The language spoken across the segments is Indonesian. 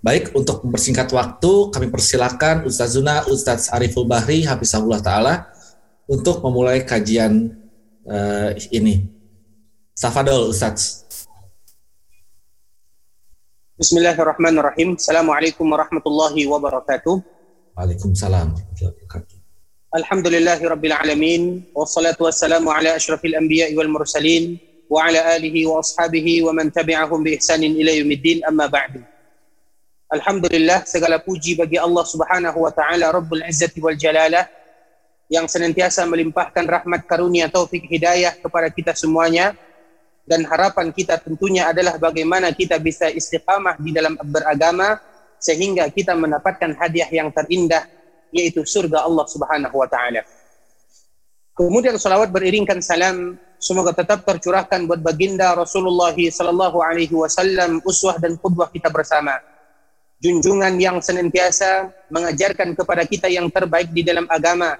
Baik, untuk mempersingkat waktu, kami persilakan Ustazuna Ustaz Ariful Bahri, Hafizahullah Ta'ala, untuk memulai kajian uh, ini. Safadol, Ustaz. Bismillahirrahmanirrahim. Assalamualaikum warahmatullahi wabarakatuh. Waalaikumsalam. Alhamdulillahi rabbil alamin. Wassalatu wassalamu ala ashrafil anbiya wal mursalin. Wa ala alihi wa ashabihi wa man tabi'ahum bi ihsanin ila yumiddin amma ba'du. Alhamdulillah segala puji bagi Allah Subhanahu wa taala Rabbul Izzati wal Jalalah yang senantiasa melimpahkan rahmat karunia taufik hidayah kepada kita semuanya dan harapan kita tentunya adalah bagaimana kita bisa istiqamah di dalam beragama sehingga kita mendapatkan hadiah yang terindah yaitu surga Allah Subhanahu wa taala. Kemudian salawat beriringkan salam semoga tetap tercurahkan buat baginda Rasulullah sallallahu alaihi wasallam uswah dan qudwah kita bersama junjungan yang senantiasa mengajarkan kepada kita yang terbaik di dalam agama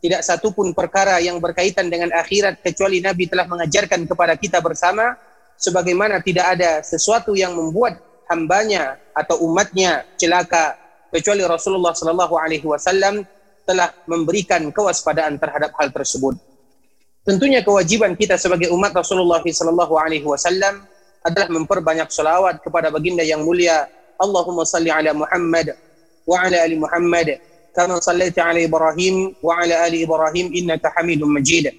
tidak satu pun perkara yang berkaitan dengan akhirat kecuali Nabi telah mengajarkan kepada kita bersama sebagaimana tidak ada sesuatu yang membuat hambanya atau umatnya celaka kecuali Rasulullah Shallallahu Alaihi Wasallam telah memberikan kewaspadaan terhadap hal tersebut. Tentunya kewajiban kita sebagai umat Rasulullah Shallallahu Alaihi Wasallam adalah memperbanyak salawat kepada baginda yang mulia. Allahumma salli ala Muhammad wa ala ali Muhammad كما صليت على ابراهيم وعلى ال ابراهيم انك حميد مجيد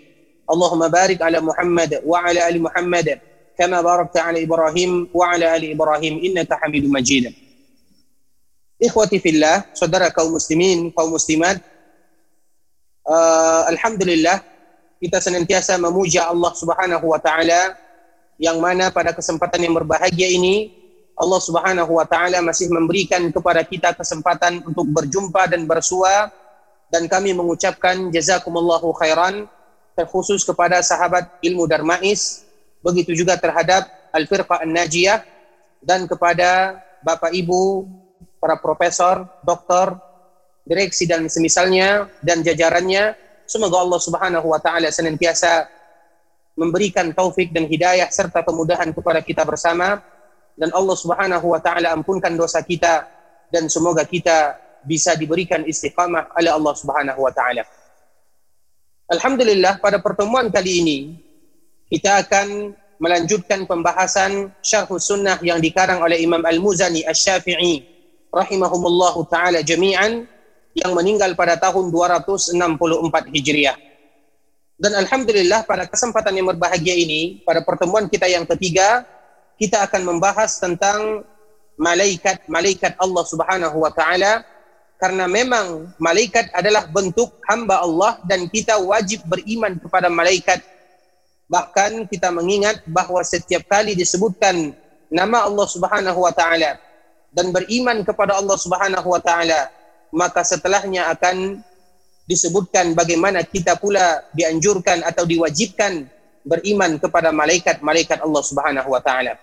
اللهم بارك على محمد وعلى ال محمد كما باركت على ابراهيم وعلى ال ابراهيم انك حميد مجيد Ikhwati fillah, saudara kaum muslimin, kaum muslimat, uh, Alhamdulillah, kita senantiasa memuja Allah subhanahu wa ta'ala, yang mana pada kesempatan yang berbahagia ini, Allah Subhanahu wa taala masih memberikan kepada kita kesempatan untuk berjumpa dan bersua dan kami mengucapkan jazakumullahu khairan terkhusus kepada sahabat ilmu Darmais begitu juga terhadap Al-Firqah An-Najiyah dan kepada Bapak Ibu para profesor, doktor, direksi dan semisalnya dan jajarannya semoga Allah Subhanahu wa taala senantiasa memberikan taufik dan hidayah serta kemudahan kepada kita bersama dan Allah Subhanahu wa taala ampunkan dosa kita dan semoga kita bisa diberikan istiqamah oleh Allah Subhanahu wa taala. Alhamdulillah pada pertemuan kali ini kita akan melanjutkan pembahasan Syarh Sunnah yang dikarang oleh Imam Al-Muzani Asy-Syafi'i rahimahumullahu taala jami'an yang meninggal pada tahun 264 Hijriah. Dan alhamdulillah pada kesempatan yang berbahagia ini pada pertemuan kita yang ketiga kita akan membahas tentang malaikat-malaikat Allah Subhanahu wa taala karena memang malaikat adalah bentuk hamba Allah dan kita wajib beriman kepada malaikat. Bahkan kita mengingat bahwa setiap kali disebutkan nama Allah Subhanahu wa taala dan beriman kepada Allah Subhanahu wa taala, maka setelahnya akan disebutkan bagaimana kita pula dianjurkan atau diwajibkan beriman kepada malaikat-malaikat Allah Subhanahu wa taala.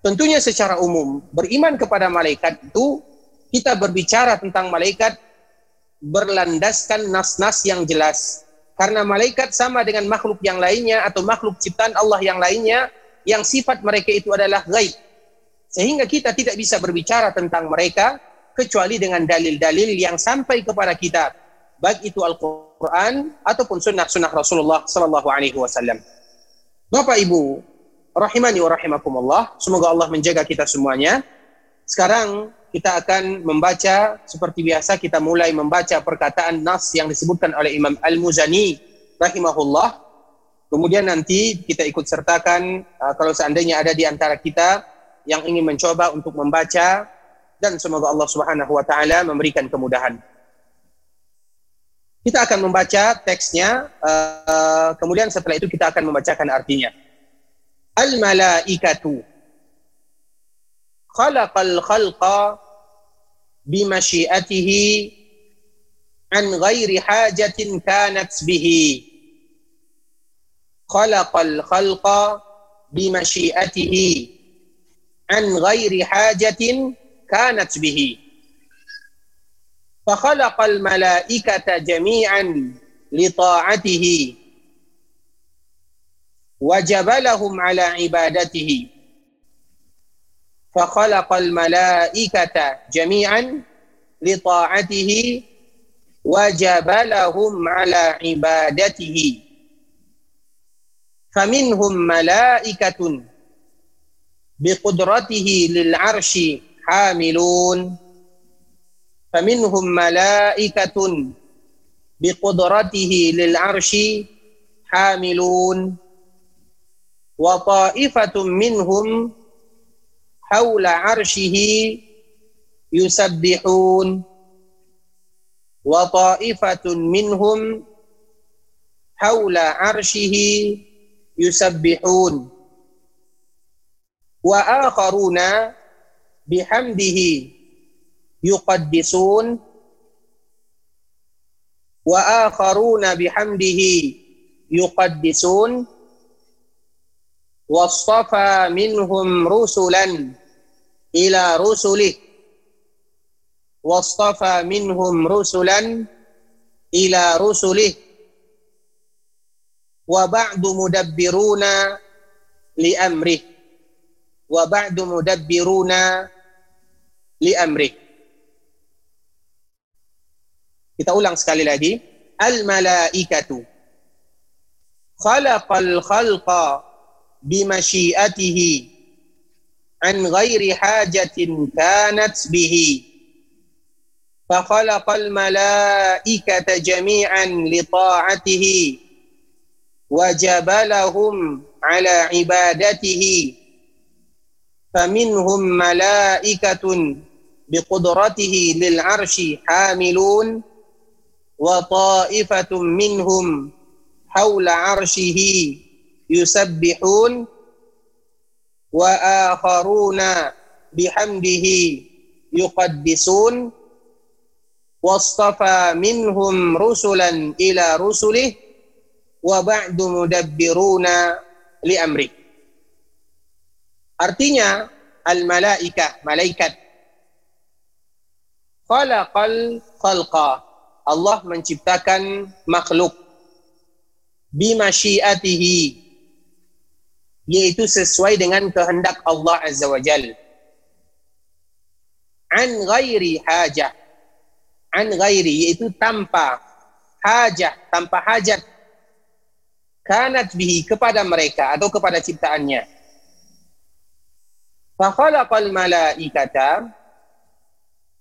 Tentunya secara umum, beriman kepada malaikat itu kita berbicara tentang malaikat berlandaskan nas-nas yang jelas. Karena malaikat sama dengan makhluk yang lainnya atau makhluk ciptaan Allah yang lainnya yang sifat mereka itu adalah gaib. Sehingga kita tidak bisa berbicara tentang mereka kecuali dengan dalil-dalil yang sampai kepada kita. Baik itu Al-Quran ataupun sunnah-sunnah Rasulullah Sallallahu Alaihi Wasallam. Bapak Ibu, rahimani wa rahimakumullah. Semoga Allah menjaga kita semuanya. Sekarang kita akan membaca seperti biasa kita mulai membaca perkataan nas yang disebutkan oleh Imam Al-Muzani rahimahullah. Kemudian nanti kita ikut sertakan uh, kalau seandainya ada di antara kita yang ingin mencoba untuk membaca dan semoga Allah Subhanahu wa taala memberikan kemudahan. Kita akan membaca teksnya, uh, kemudian setelah itu kita akan membacakan artinya. Al-malaikatu. Khalaqal khalqa bimasyiatihi an ghairi hajatin kanat bihi. Khalaqal khalqa bimasyiatihi an ghairi hajatin kanat bihi. فخلق الملائكة جميعا لطاعته وجبلهم على عبادته. فخلق الملائكة جميعا لطاعته وجبلهم على عبادته. فمنهم ملائكة بقدرته للعرش حاملون. فمنهم ملائكة بقدرته للعرش حاملون وطائفة منهم حول عرشه يسبحون وطائفة منهم حول عرشه يسبحون. وآخرون بحمده yuqaddisun wa akharuna bihamdihi. Yuqaddisun wastafa minhum rusulan ila rusulih wastafa minhum rusulan ila rusulih wa ba'du mudabbiruna li amrih. Wa ba'du mudabbiruna li amrih. Kita ulang sekali lagi. Al-malaikatu khalaqal khalqa bimasyiatihi an ghairi hajatin kanat bihi فخلق الملائكة جميعا لطاعته وجبلهم على عبادته فمنهم ملائكة بقدرته للعرش حاملون وطائفة منهم حول عرشه يسبحون وآخرون بحمده يقدسون واصطفى منهم رسلا إلى رسله وبعد مدبرون لأمره Artinya al-malaikah, malaikat. Khalaqal khalqa. Allah menciptakan makhluk bimasyiatihi yaitu sesuai dengan kehendak Allah Azza wa Jal. An ghairi hajah. An ghairi yaitu tanpa hajah, tanpa hajat. Kanat bihi kepada mereka atau kepada ciptaannya. Fakhalaqal malaikata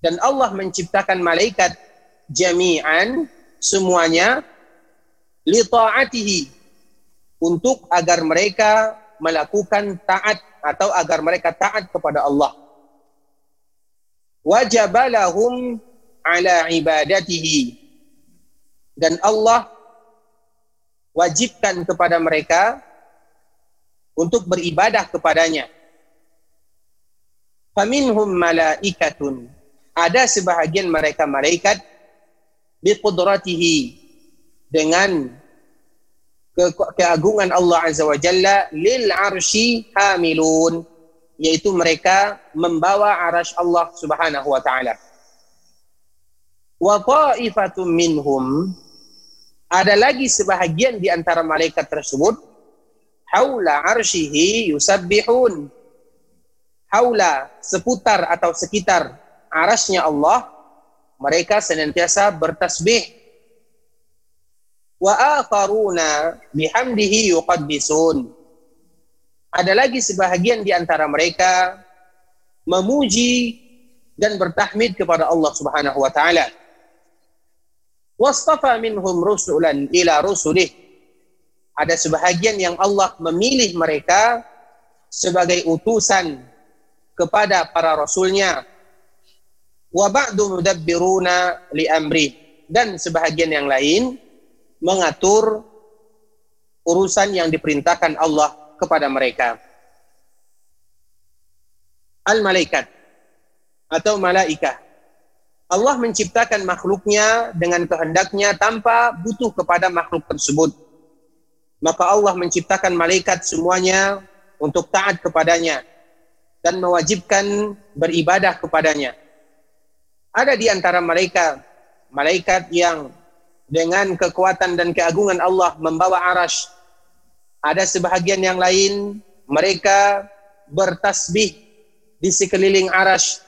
dan Allah menciptakan malaikat jami'an semuanya li ta'atihi untuk agar mereka melakukan taat atau agar mereka taat kepada Allah. Wajabalahum ala ibadatihi dan Allah wajibkan kepada mereka untuk beribadah kepadanya. Faminhum malaikatun. Ada sebahagian mereka malaikat biqudratihi dengan ke keagungan Allah Azza wa Jalla lil arsy hamilun yaitu mereka membawa arash Allah Subhanahu wa taala. Wa ta'ifatun minhum ada lagi sebahagian di antara malaikat tersebut haula arsyihi yusabbihun haula seputar atau sekitar arasnya Allah mereka senantiasa bertasbih. Wa akharuna bihamdihi yuqaddisun. Ada lagi sebahagian di antara mereka memuji dan bertahmid kepada Allah Subhanahu wa taala. Wastafa minhum rusulan ila rusulih. Ada sebahagian yang Allah memilih mereka sebagai utusan kepada para rasulnya wa ba'du mudabbiruna li amri dan sebahagian yang lain mengatur urusan yang diperintahkan Allah kepada mereka al malaikat atau malaikah Allah menciptakan makhluknya dengan kehendaknya tanpa butuh kepada makhluk tersebut. Maka Allah menciptakan malaikat semuanya untuk taat kepadanya dan mewajibkan beribadah kepadanya. Ada di antara mereka malaikat yang dengan kekuatan dan keagungan Allah membawa arash. Ada sebahagian yang lain mereka bertasbih di sekeliling arash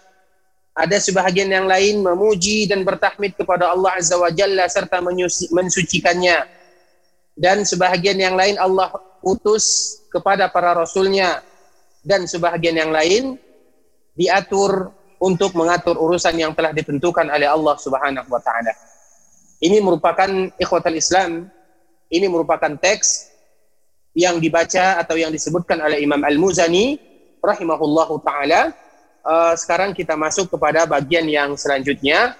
ada sebahagian yang lain memuji dan bertahmid kepada Allah Azza wa Jalla serta mensucikannya. Dan sebahagian yang lain Allah utus kepada para rasulnya. Dan sebahagian yang lain diatur untuk mengatur urusan yang telah ditentukan oleh Allah Subhanahu wa taala. Ini merupakan ikhwatal Islam, ini merupakan teks yang dibaca atau yang disebutkan oleh Imam Al-Muzani rahimahullahu taala uh, sekarang kita masuk kepada bagian yang selanjutnya.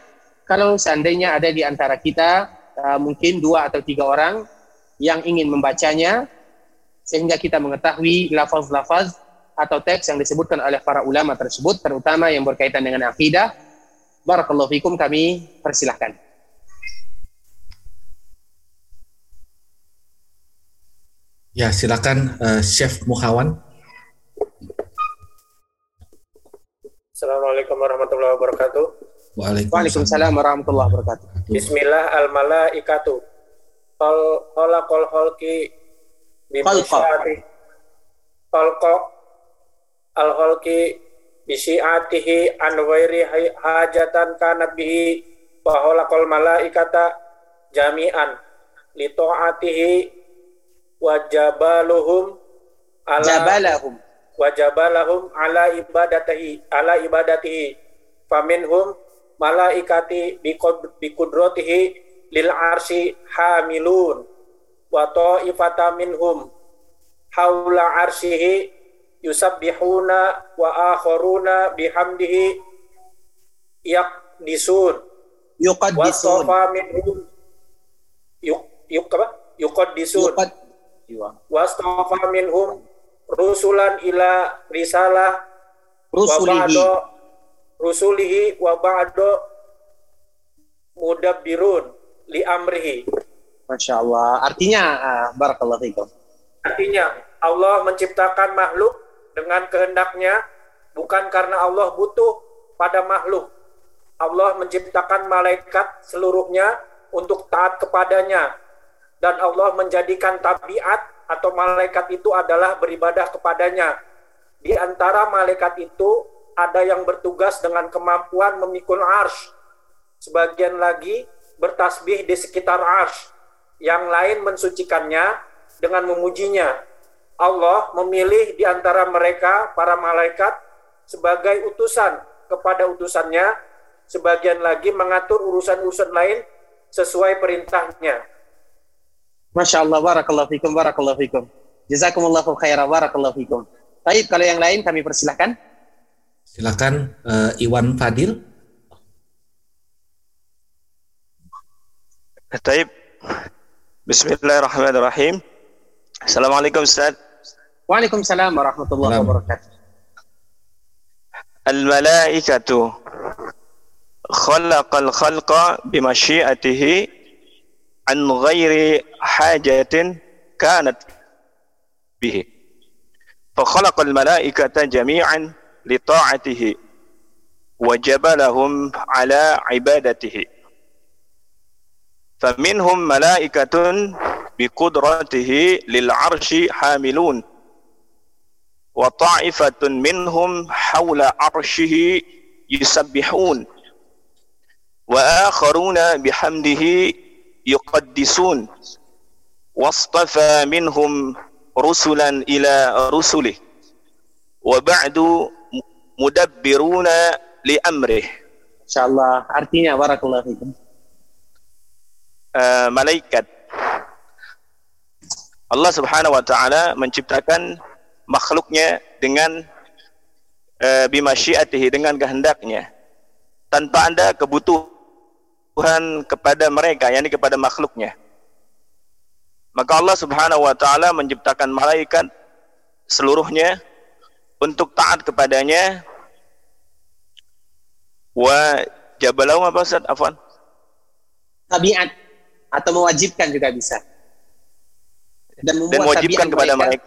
Kalau seandainya ada di antara kita uh, mungkin dua atau tiga orang yang ingin membacanya, sehingga kita mengetahui lafaz-lafaz atau teks yang disebutkan oleh para ulama tersebut, terutama yang berkaitan dengan akidah. Barakallahu fikum kami persilahkan. Ya, silakan uh, Chef Muhawan. Assalamualaikum warahmatullahi wabarakatuh. Waalaikumsalam warahmatullahi wabarakatuh. Bismillah al malaikatu. Qal khalaqal khalqi bi. Khalqa al khalqi bi syiatihi an ghairi hajatan kanat bihi wa khalaqal malaikata jami'an li ta'atihi wa jabaluhum ala jabalahum. wajabalahum ala ibadatihi ala ibadatihi. Faminhum malaikati biqudratihi lil arsi hamilun wa ta'ifata minhum haula arsihi yusabbihuna wa akharuna bihamdihi yaqdisun. Yuqaddisun. Wa minhum. Yuk yuk apa? Yuqaddisun. Yuqad, wa minhum rusulan ila risalah. Rusulihi. wa rusulihi wa ba'do mudabbirun li amrihi. Masya Allah. Artinya, uh, barakallahu fikum. Artinya, Allah menciptakan makhluk dengan kehendaknya, bukan karena Allah butuh pada makhluk. Allah menciptakan malaikat seluruhnya untuk taat kepadanya. Dan Allah menjadikan tabiat atau malaikat itu adalah beribadah kepadanya. Di antara malaikat itu ada yang bertugas dengan kemampuan memikul arsh. Sebagian lagi bertasbih di sekitar arsh. Yang lain mensucikannya dengan memujinya. Allah memilih di antara mereka, para malaikat, sebagai utusan kepada utusannya. Sebagian lagi mengatur urusan-urusan lain sesuai perintahnya Masya Allah, barakallahu fikum, barakallahu fikum. Jazakumullahu khaira, barakallahu fikum. Baik, kalau yang lain kami persilahkan. Silakan uh, Iwan Fadil. Taib. Bismillahirrahmanirrahim. Assalamualaikum Ustaz. Waalaikumsalam warahmatullahi wabarakatuh. Al-malaikatu khalaqal khalqa bimasyiatihi عن غير حاجة كانت به. فخلق الملائكة جميعا لطاعته وجبلهم على عبادته. فمنهم ملائكة بقدرته للعرش حاملون. وطائفة منهم حول عرشه يسبحون وآخرون بحمده يقدسون. واصطفى منهم رسلا إلى رسله وبعد مدبرون لأمره. InsyaAllah artinya barakallahu fikum. Uh, malaikat Allah Subhanahu wa taala menciptakan makhluknya dengan uh, bimasyiatihi dengan kehendaknya tanpa ada kebutuhan Tuhan kepada mereka, yakni kepada makhluknya. Maka Allah Subhanahu wa taala menciptakan malaikat seluruhnya untuk taat kepadanya wa jabalahum apa Ustaz? Afwan. Tabiat atau mewajibkan juga bisa. Dan, Dan mewajibkan kepada mereka.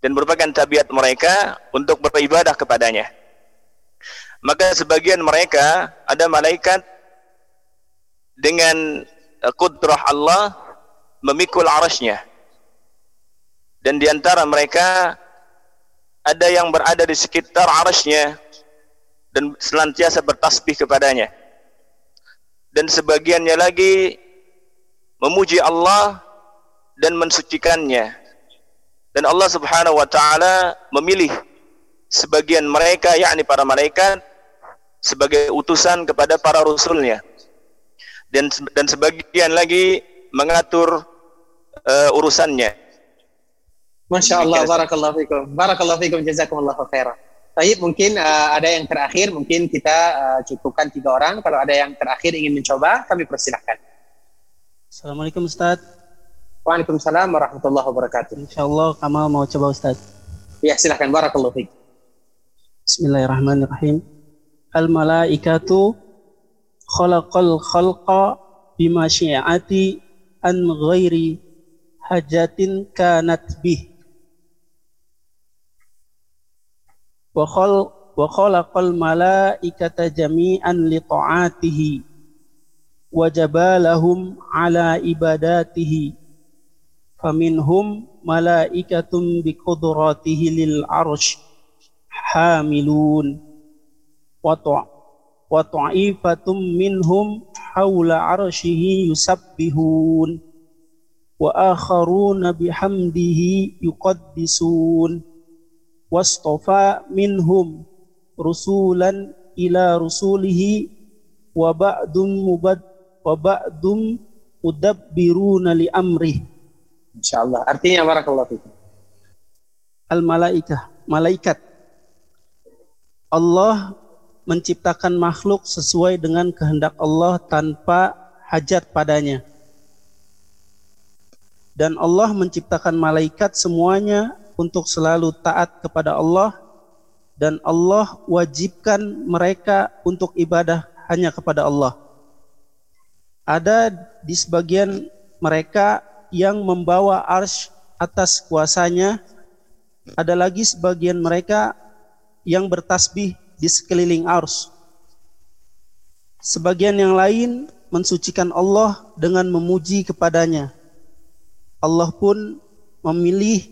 Dan merupakan tabiat mereka untuk beribadah kepadanya. Maka sebagian mereka ada malaikat dengan kudrah Allah memikul arasnya. Dan di antara mereka ada yang berada di sekitar arasnya dan senantiasa bertasbih kepadanya. Dan sebagiannya lagi memuji Allah dan mensucikannya. Dan Allah Subhanahu wa taala memilih sebagian mereka yakni para malaikat sebagai utusan kepada para rasulnya. Dan dan sebagian lagi mengatur uh, urusannya. Masya Allah, barakallahu fikum. Barakallahu fikum, jazakumullah khairan. Baik, mungkin uh, ada yang terakhir, mungkin kita uh, cukupkan tiga orang. Kalau ada yang terakhir ingin mencoba, kami persilahkan. Assalamualaikum Ustaz. Waalaikumsalam warahmatullahi wabarakatuh. Insya Allah Kamal mau coba Ustaz. Ya, silahkan. Barakallahu fikum. Bismillahirrahmanirrahim. Al malaikatu khalaqal khalqa bima syi'ati an ghairi hajatin kanat bih wa khal wa khalaqal malaikata jami'an li ta'atihi wa jabalahum ala ibadatihi faminhum malaikatum bi qudratihi lil arsh hamilun wa wa ta'ifatum minhum hawla arshihi yusabbihun wa akharuna bihamdihi yuqaddisun wastofa minhum rusulan ila rusulihi insyaallah. Artinya barakallahu fikum. Al malaikah malaikat. Allah menciptakan makhluk sesuai dengan kehendak Allah tanpa hajat padanya. Dan Allah menciptakan malaikat semuanya untuk selalu taat kepada Allah dan Allah wajibkan mereka untuk ibadah hanya kepada Allah. Ada di sebagian mereka yang membawa arsh atas kuasanya, ada lagi sebagian mereka yang bertasbih di sekeliling arsh. Sebagian yang lain mensucikan Allah dengan memuji kepadanya. Allah pun memilih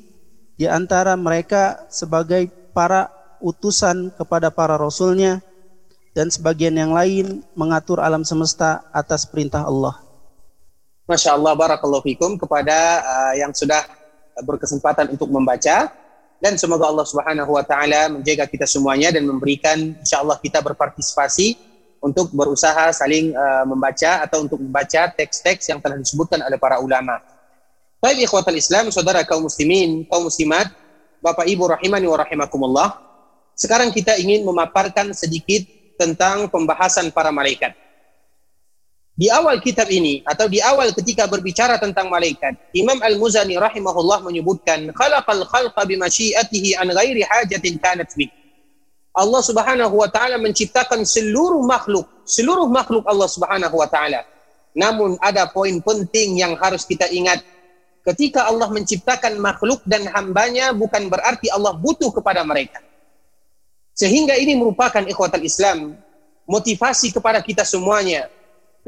di antara mereka sebagai para utusan kepada para rasulnya dan sebagian yang lain mengatur alam semesta atas perintah Allah. Masya Allah, barakallahu fikum kepada uh, yang sudah berkesempatan untuk membaca dan semoga Allah Subhanahu wa taala menjaga kita semuanya dan memberikan insyaallah kita berpartisipasi untuk berusaha saling uh, membaca atau untuk membaca teks-teks yang telah disebutkan oleh para ulama. Baik ikhwatal Islam, saudara kaum muslimin, kaum muslimat, Bapak Ibu rahimani wa rahimakumullah. Sekarang kita ingin memaparkan sedikit tentang pembahasan para malaikat. Di awal kitab ini atau di awal ketika berbicara tentang malaikat, Imam Al-Muzani rahimahullah menyebutkan khalaqal khalqa bimasyiatihi an ghairi hajatin kanat bih. Allah Subhanahu wa taala menciptakan seluruh makhluk, seluruh makhluk Allah Subhanahu wa taala. Namun ada poin penting yang harus kita ingat ketika Allah menciptakan makhluk dan hambanya bukan berarti Allah butuh kepada mereka. Sehingga ini merupakan ikhwatal Islam, motivasi kepada kita semuanya.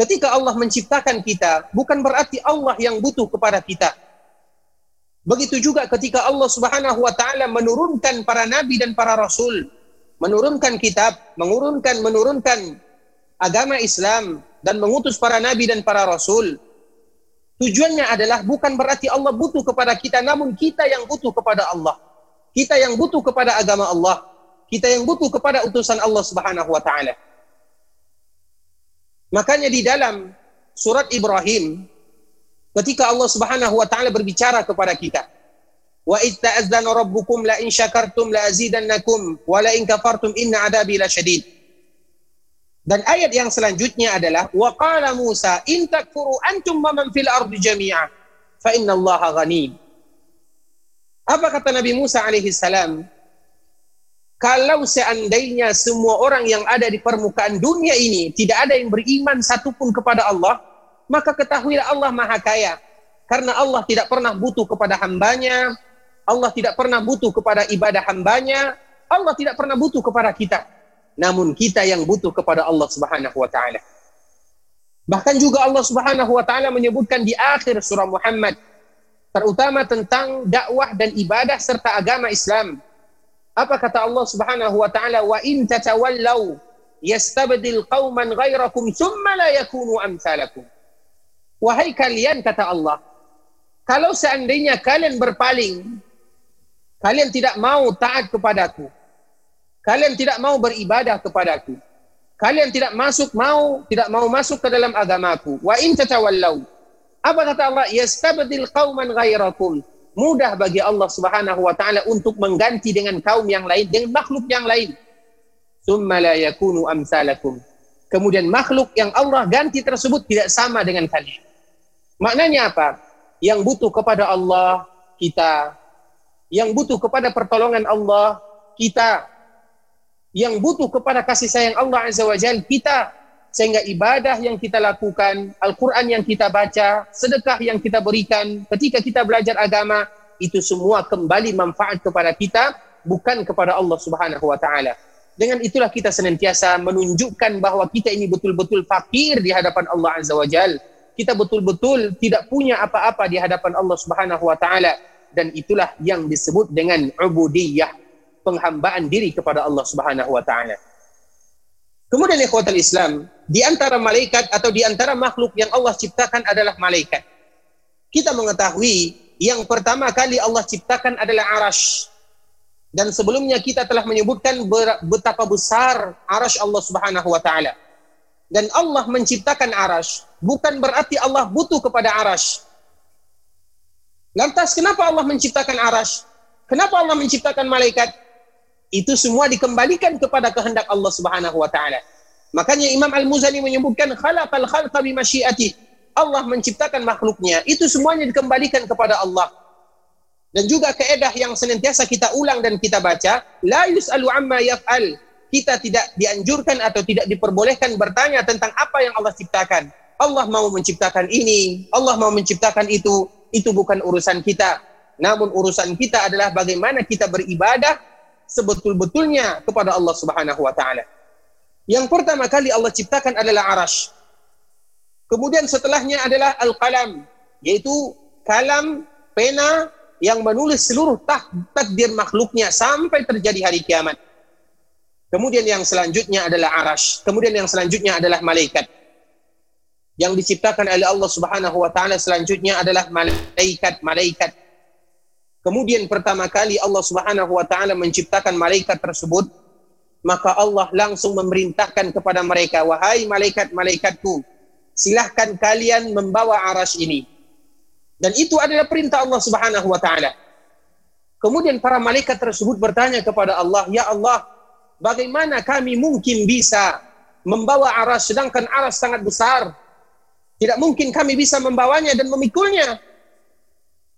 Ketika Allah menciptakan kita, bukan berarti Allah yang butuh kepada kita. Begitu juga ketika Allah Subhanahu wa taala menurunkan para nabi dan para rasul, menurunkan kitab, menurunkan menurunkan agama Islam dan mengutus para nabi dan para rasul, Tujuannya adalah bukan berarti Allah butuh kepada kita, namun kita yang butuh kepada Allah. Kita yang butuh kepada agama Allah. Kita yang butuh kepada utusan Allah Subhanahu wa taala. Makanya di dalam surat Ibrahim ketika Allah Subhanahu wa taala berbicara kepada kita, "Wa idz ta'azzana rabbukum la in syakartum la azidannakum wa la in kafartum inna adabi lasyadid." Dan ayat yang selanjutnya adalah wa qala Musa in takfuru antum wa man fil ardi jami'a fa inna Allah ghani. Apa kata Nabi Musa alaihi salam? Kalau seandainya semua orang yang ada di permukaan dunia ini tidak ada yang beriman satupun kepada Allah, maka ketahuilah Allah Maha Kaya. Karena Allah tidak pernah butuh kepada hambanya, Allah tidak pernah butuh kepada ibadah hambanya, Allah tidak pernah butuh kepada kita. Namun kita yang butuh kepada Allah Subhanahu wa taala. Bahkan juga Allah Subhanahu wa taala menyebutkan di akhir surah Muhammad terutama tentang dakwah dan ibadah serta agama Islam apa kata Allah Subhanahu wa taala wa in tatawallau yastabdil qauman ghairakum thumma la yakunu amsalakum. Wahai kalian kata Allah, kalau seandainya kalian berpaling, kalian tidak mau taat kepadaku, kalian tidak mau beribadah kepadaku, kalian tidak masuk mau tidak mau masuk ke dalam agamaku. Wa in tatawallau. Apa kata Allah? Yastabdil qauman ghairakum mudah bagi Allah Subhanahu wa taala untuk mengganti dengan kaum yang lain dengan makhluk yang lain. Tsumma la yakunu amsalakum. Kemudian makhluk yang Allah ganti tersebut tidak sama dengan kalian. Maknanya apa? Yang butuh kepada Allah kita. Yang butuh kepada pertolongan Allah kita. Yang butuh kepada kasih sayang Allah Azza wa Jalla kita sehingga ibadah yang kita lakukan, Al-Quran yang kita baca, sedekah yang kita berikan, ketika kita belajar agama, itu semua kembali manfaat kepada kita, bukan kepada Allah Subhanahu wa Ta'ala. Dengan itulah kita senantiasa menunjukkan bahwa kita ini betul-betul fakir di hadapan Allah Azza wa Jal. Kita betul-betul tidak punya apa-apa di hadapan Allah Subhanahu wa Ta'ala. Dan itulah yang disebut dengan ubudiyah, penghambaan diri kepada Allah Subhanahu wa Ta'ala. Kemudian ikhwatal Islam, di antara malaikat atau di antara makhluk yang Allah ciptakan adalah malaikat. Kita mengetahui yang pertama kali Allah ciptakan adalah arash. Dan sebelumnya kita telah menyebutkan betapa besar arash Allah subhanahu wa ta'ala. Dan Allah menciptakan arash bukan berarti Allah butuh kepada arash. Lantas kenapa Allah menciptakan arash? Kenapa Allah menciptakan malaikat? Itu semua dikembalikan kepada kehendak Allah Subhanahu wa taala. Makanya Imam Al-Muzani menyebutkan khalaqal khalqa bi Allah menciptakan makhluknya, itu semuanya dikembalikan kepada Allah. Dan juga keedah yang senantiasa kita ulang dan kita baca, la yus'alu amma yaf'al. Kita tidak dianjurkan atau tidak diperbolehkan bertanya tentang apa yang Allah ciptakan. Allah mau menciptakan ini, Allah mau menciptakan itu, itu bukan urusan kita. Namun urusan kita adalah bagaimana kita beribadah sebetul-betulnya kepada Allah Subhanahu wa taala. Yang pertama kali Allah ciptakan adalah arash. Kemudian setelahnya adalah al-qalam, yaitu kalam pena yang menulis seluruh takdir makhluknya sampai terjadi hari kiamat. Kemudian yang selanjutnya adalah arash. Kemudian yang selanjutnya adalah malaikat. Yang diciptakan oleh Allah Subhanahu wa taala selanjutnya adalah malaikat-malaikat Kemudian pertama kali Allah Subhanahu wa taala menciptakan malaikat tersebut, maka Allah langsung memerintahkan kepada mereka, "Wahai malaikat-malaikatku, silahkan kalian membawa aras ini." Dan itu adalah perintah Allah Subhanahu wa taala. Kemudian para malaikat tersebut bertanya kepada Allah, "Ya Allah, bagaimana kami mungkin bisa membawa aras sedangkan aras sangat besar? Tidak mungkin kami bisa membawanya dan memikulnya."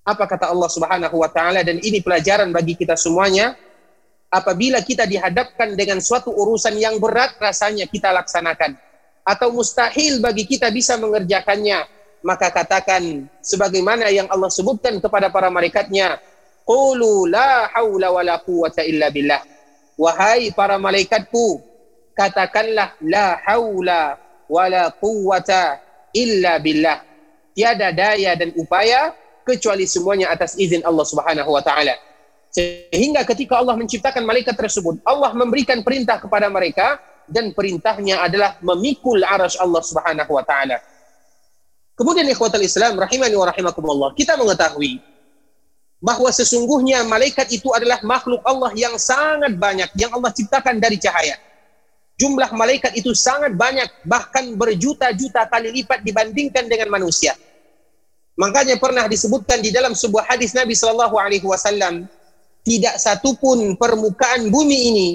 Apa kata Allah Subhanahu wa taala dan ini pelajaran bagi kita semuanya. Apabila kita dihadapkan dengan suatu urusan yang berat rasanya kita laksanakan atau mustahil bagi kita bisa mengerjakannya, maka katakan sebagaimana yang Allah sebutkan kepada para malaikatnya, qulu la haula wala quwata illa billah. Wahai para malaikatku, katakanlah la haula wala quwata illa billah. Tiada daya dan upaya kecuali semuanya atas izin Allah Subhanahu wa taala. Sehingga ketika Allah menciptakan malaikat tersebut, Allah memberikan perintah kepada mereka dan perintahnya adalah memikul arasy Allah Subhanahu wa taala. Kemudian ikhwatul Islam rahimani wa rahimakumullah, kita mengetahui bahwa sesungguhnya malaikat itu adalah makhluk Allah yang sangat banyak yang Allah ciptakan dari cahaya. Jumlah malaikat itu sangat banyak, bahkan berjuta-juta kali lipat dibandingkan dengan manusia. Makanya pernah disebutkan di dalam sebuah hadis Nabi Shallallahu Alaihi Wasallam, tidak satupun permukaan bumi ini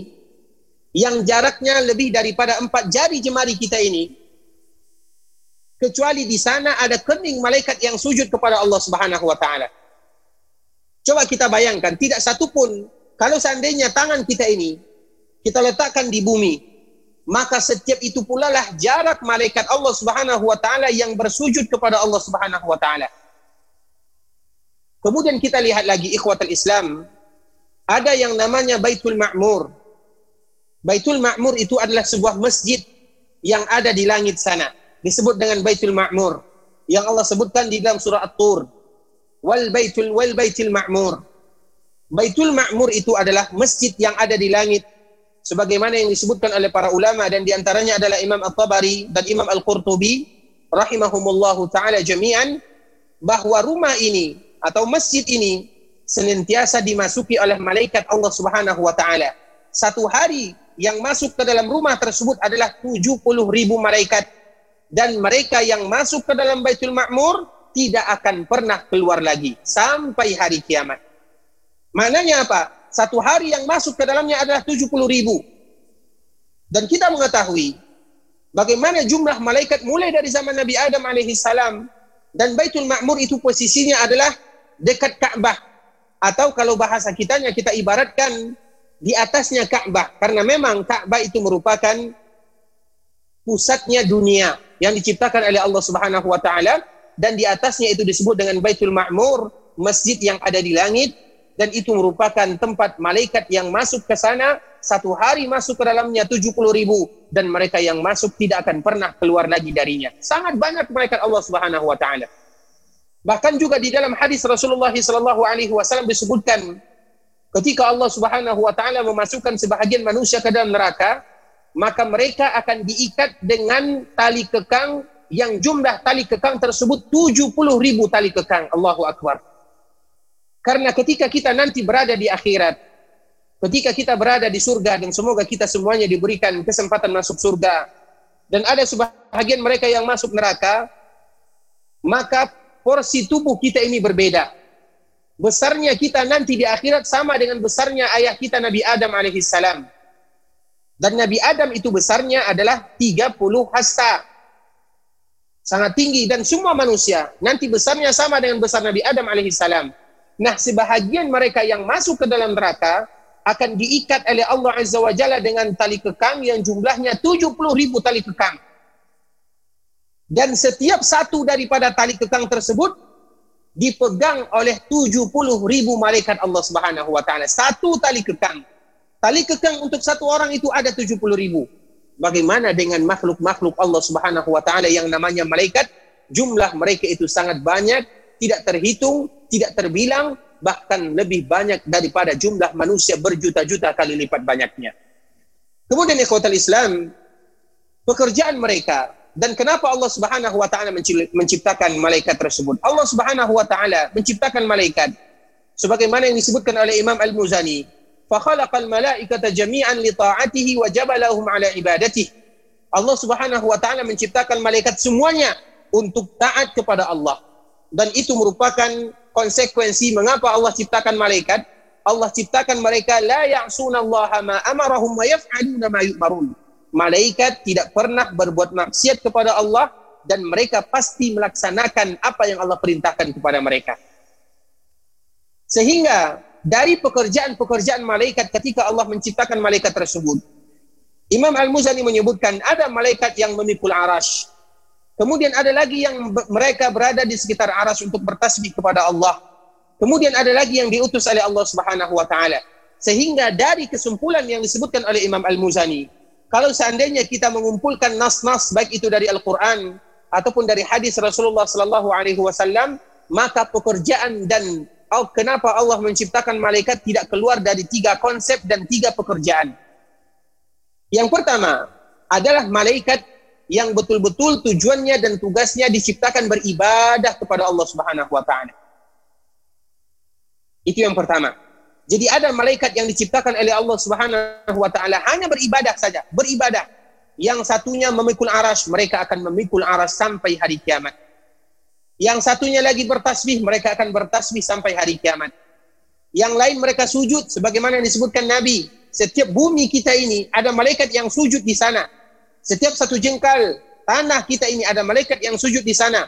yang jaraknya lebih daripada empat jari jemari kita ini, kecuali di sana ada kening malaikat yang sujud kepada Allah Subhanahu Wa Taala. Coba kita bayangkan, tidak satupun kalau seandainya tangan kita ini kita letakkan di bumi, maka setiap itu pula lah jarak malaikat Allah Subhanahu wa taala yang bersujud kepada Allah Subhanahu wa taala. Kemudian kita lihat lagi ikhwatul Islam, ada yang namanya Baitul Ma'mur. Baitul Ma'mur itu adalah sebuah masjid yang ada di langit sana. Disebut dengan Baitul Ma'mur. Yang Allah sebutkan di dalam surah At-Tur. Wal Baitul wal Baitul Ma'mur. Baitul Ma'mur itu adalah masjid yang ada di langit. Sebagaimana yang disebutkan oleh para ulama dan di antaranya adalah Imam At-Tabari dan Imam Al-Qurtubi rahimahumullahu taala jami'an bahwa rumah ini atau masjid ini senantiasa dimasuki oleh malaikat Allah Subhanahu wa taala. Satu hari yang masuk ke dalam rumah tersebut adalah 70 ribu malaikat dan mereka yang masuk ke dalam Baitul Ma'mur tidak akan pernah keluar lagi sampai hari kiamat. Maknanya apa? Satu hari yang masuk ke dalamnya adalah 70 ribu. Dan kita mengetahui bagaimana jumlah malaikat mulai dari zaman Nabi Adam alaihissalam dan Baitul Ma'mur itu posisinya adalah dekat Ka'bah atau kalau bahasa kitanya kita ibaratkan di atasnya Ka'bah karena memang Ka'bah itu merupakan pusatnya dunia yang diciptakan oleh Allah Subhanahu wa taala dan di atasnya itu disebut dengan Baitul Ma'mur, masjid yang ada di langit dan itu merupakan tempat malaikat yang masuk ke sana satu hari masuk ke dalamnya 70 ribu dan mereka yang masuk tidak akan pernah keluar lagi darinya. Sangat banyak malaikat Allah Subhanahu wa taala. Bahkan juga di dalam hadis Rasulullah sallallahu alaihi wasallam disebutkan ketika Allah Subhanahu wa taala memasukkan sebahagian manusia ke dalam neraka, maka mereka akan diikat dengan tali kekang yang jumlah tali kekang tersebut 70 ribu tali kekang. Allahu Akbar. Karena ketika kita nanti berada di akhirat, ketika kita berada di surga dan semoga kita semuanya diberikan kesempatan masuk surga dan ada sebahagian mereka yang masuk neraka, maka porsi tubuh kita ini berbeda. Besarnya kita nanti di akhirat sama dengan besarnya ayah kita Nabi Adam alaihissalam. Dan Nabi Adam itu besarnya adalah 30 hasta. Sangat tinggi dan semua manusia nanti besarnya sama dengan besar Nabi Adam alaihissalam. Nah, sebahagian mereka yang masuk ke dalam neraka akan diikat oleh Allah Azza wa Jalla dengan tali kekang yang jumlahnya 70 ribu tali kekang. Dan setiap satu daripada tali kekang tersebut dipegang oleh 70 ribu malaikat Allah Subhanahu wa taala. Satu tali kekang. Tali kekang untuk satu orang itu ada 70 ribu. Bagaimana dengan makhluk-makhluk Allah Subhanahu wa taala yang namanya malaikat? Jumlah mereka itu sangat banyak, tidak terhitung, tidak terbilang, bahkan lebih banyak daripada jumlah manusia berjuta-juta kali lipat banyaknya. Kemudian ikhwatal Islam, pekerjaan mereka dan kenapa Allah Subhanahu wa taala menciptakan malaikat tersebut? Allah Subhanahu wa taala menciptakan malaikat sebagaimana yang disebutkan oleh Imam Al-Muzani, "Fa khalaqal malaikata jami'an li ta'atihi wa jabalahum 'ala ibadatihi." Allah Subhanahu wa taala menciptakan malaikat semuanya untuk taat kepada Allah. Dan itu merupakan konsekuensi mengapa Allah ciptakan malaikat. Allah ciptakan mereka la ya'sunallaha ma amarahum wa yaf'aluna ma yu'marun malaikat tidak pernah berbuat maksiat kepada Allah dan mereka pasti melaksanakan apa yang Allah perintahkan kepada mereka. Sehingga dari pekerjaan-pekerjaan malaikat ketika Allah menciptakan malaikat tersebut, Imam Al-Muzani menyebutkan ada malaikat yang memikul arash. Kemudian ada lagi yang mereka berada di sekitar arash untuk bertasbih kepada Allah. Kemudian ada lagi yang diutus oleh Allah Subhanahu wa taala. Sehingga dari kesimpulan yang disebutkan oleh Imam Al-Muzani, kalau seandainya kita mengumpulkan nas-nas baik itu dari Al-Qur'an ataupun dari hadis Rasulullah sallallahu alaihi wasallam, maka pekerjaan dan oh, kenapa Allah menciptakan malaikat tidak keluar dari tiga konsep dan tiga pekerjaan. Yang pertama adalah malaikat yang betul-betul tujuannya dan tugasnya diciptakan beribadah kepada Allah Subhanahu wa taala. Itu yang pertama. Jadi ada malaikat yang diciptakan oleh Allah Subhanahu wa taala hanya beribadah saja, beribadah. Yang satunya memikul aras, mereka akan memikul aras sampai hari kiamat. Yang satunya lagi bertasbih, mereka akan bertasbih sampai hari kiamat. Yang lain mereka sujud sebagaimana yang disebutkan Nabi. Setiap bumi kita ini ada malaikat yang sujud di sana. Setiap satu jengkal tanah kita ini ada malaikat yang sujud di sana.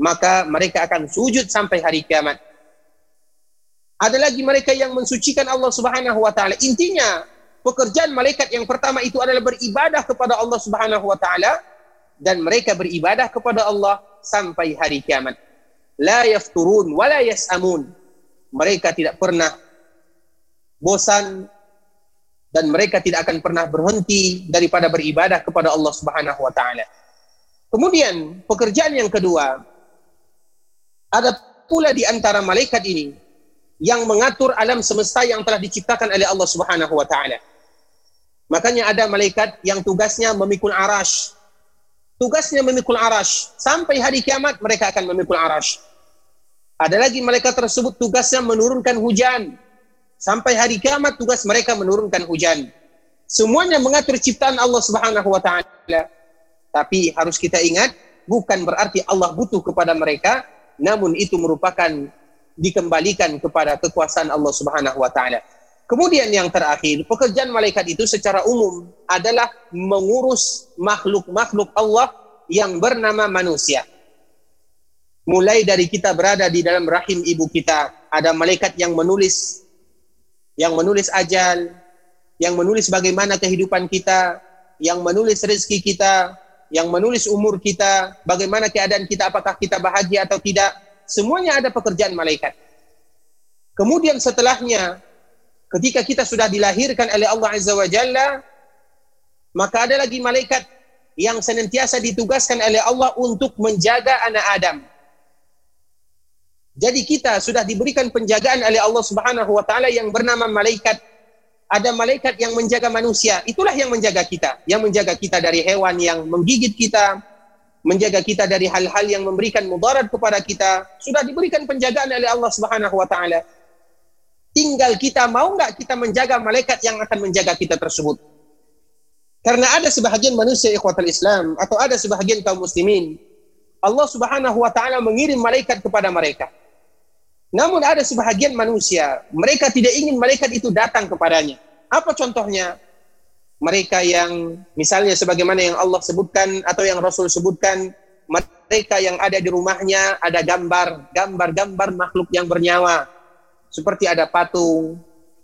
Maka mereka akan sujud sampai hari kiamat. Ada lagi mereka yang mensucikan Allah Subhanahu wa taala. Intinya pekerjaan malaikat yang pertama itu adalah beribadah kepada Allah Subhanahu wa taala dan mereka beribadah kepada Allah sampai hari kiamat. La yafturun wa la yas'amun. Mereka tidak pernah bosan dan mereka tidak akan pernah berhenti daripada beribadah kepada Allah Subhanahu wa taala. Kemudian pekerjaan yang kedua ada pula di antara malaikat ini yang mengatur alam semesta yang telah diciptakan oleh Allah Subhanahu wa taala. Makanya ada malaikat yang tugasnya memikul arash. Tugasnya memikul arash. Sampai hari kiamat mereka akan memikul arash. Ada lagi malaikat tersebut tugasnya menurunkan hujan. Sampai hari kiamat tugas mereka menurunkan hujan. Semuanya mengatur ciptaan Allah Subhanahu wa taala. Tapi harus kita ingat bukan berarti Allah butuh kepada mereka, namun itu merupakan dikembalikan kepada kekuasaan Allah Subhanahu wa taala. Kemudian yang terakhir, pekerjaan malaikat itu secara umum adalah mengurus makhluk-makhluk Allah yang bernama manusia. Mulai dari kita berada di dalam rahim ibu kita, ada malaikat yang menulis yang menulis ajal, yang menulis bagaimana kehidupan kita, yang menulis rezeki kita, yang menulis umur kita, bagaimana keadaan kita, apakah kita bahagia atau tidak, semuanya ada pekerjaan malaikat. Kemudian setelahnya ketika kita sudah dilahirkan oleh Allah Azza wa Jalla, maka ada lagi malaikat yang senantiasa ditugaskan oleh Allah untuk menjaga anak Adam. Jadi kita sudah diberikan penjagaan oleh Allah Subhanahu wa taala yang bernama malaikat. Ada malaikat yang menjaga manusia, itulah yang menjaga kita, yang menjaga kita dari hewan yang menggigit kita, menjaga kita dari hal-hal yang memberikan mudarat kepada kita, sudah diberikan penjagaan oleh Allah Subhanahu wa taala. Tinggal kita mau nggak kita menjaga malaikat yang akan menjaga kita tersebut. Karena ada sebahagian manusia ikhwatul Islam atau ada sebahagian kaum muslimin Allah Subhanahu wa taala mengirim malaikat kepada mereka. Namun ada sebahagian manusia mereka tidak ingin malaikat itu datang kepadanya. Apa contohnya? Mereka yang misalnya sebagaimana yang Allah sebutkan atau yang Rasul sebutkan mereka yang ada di rumahnya ada gambar, gambar-gambar makhluk yang bernyawa seperti ada patung,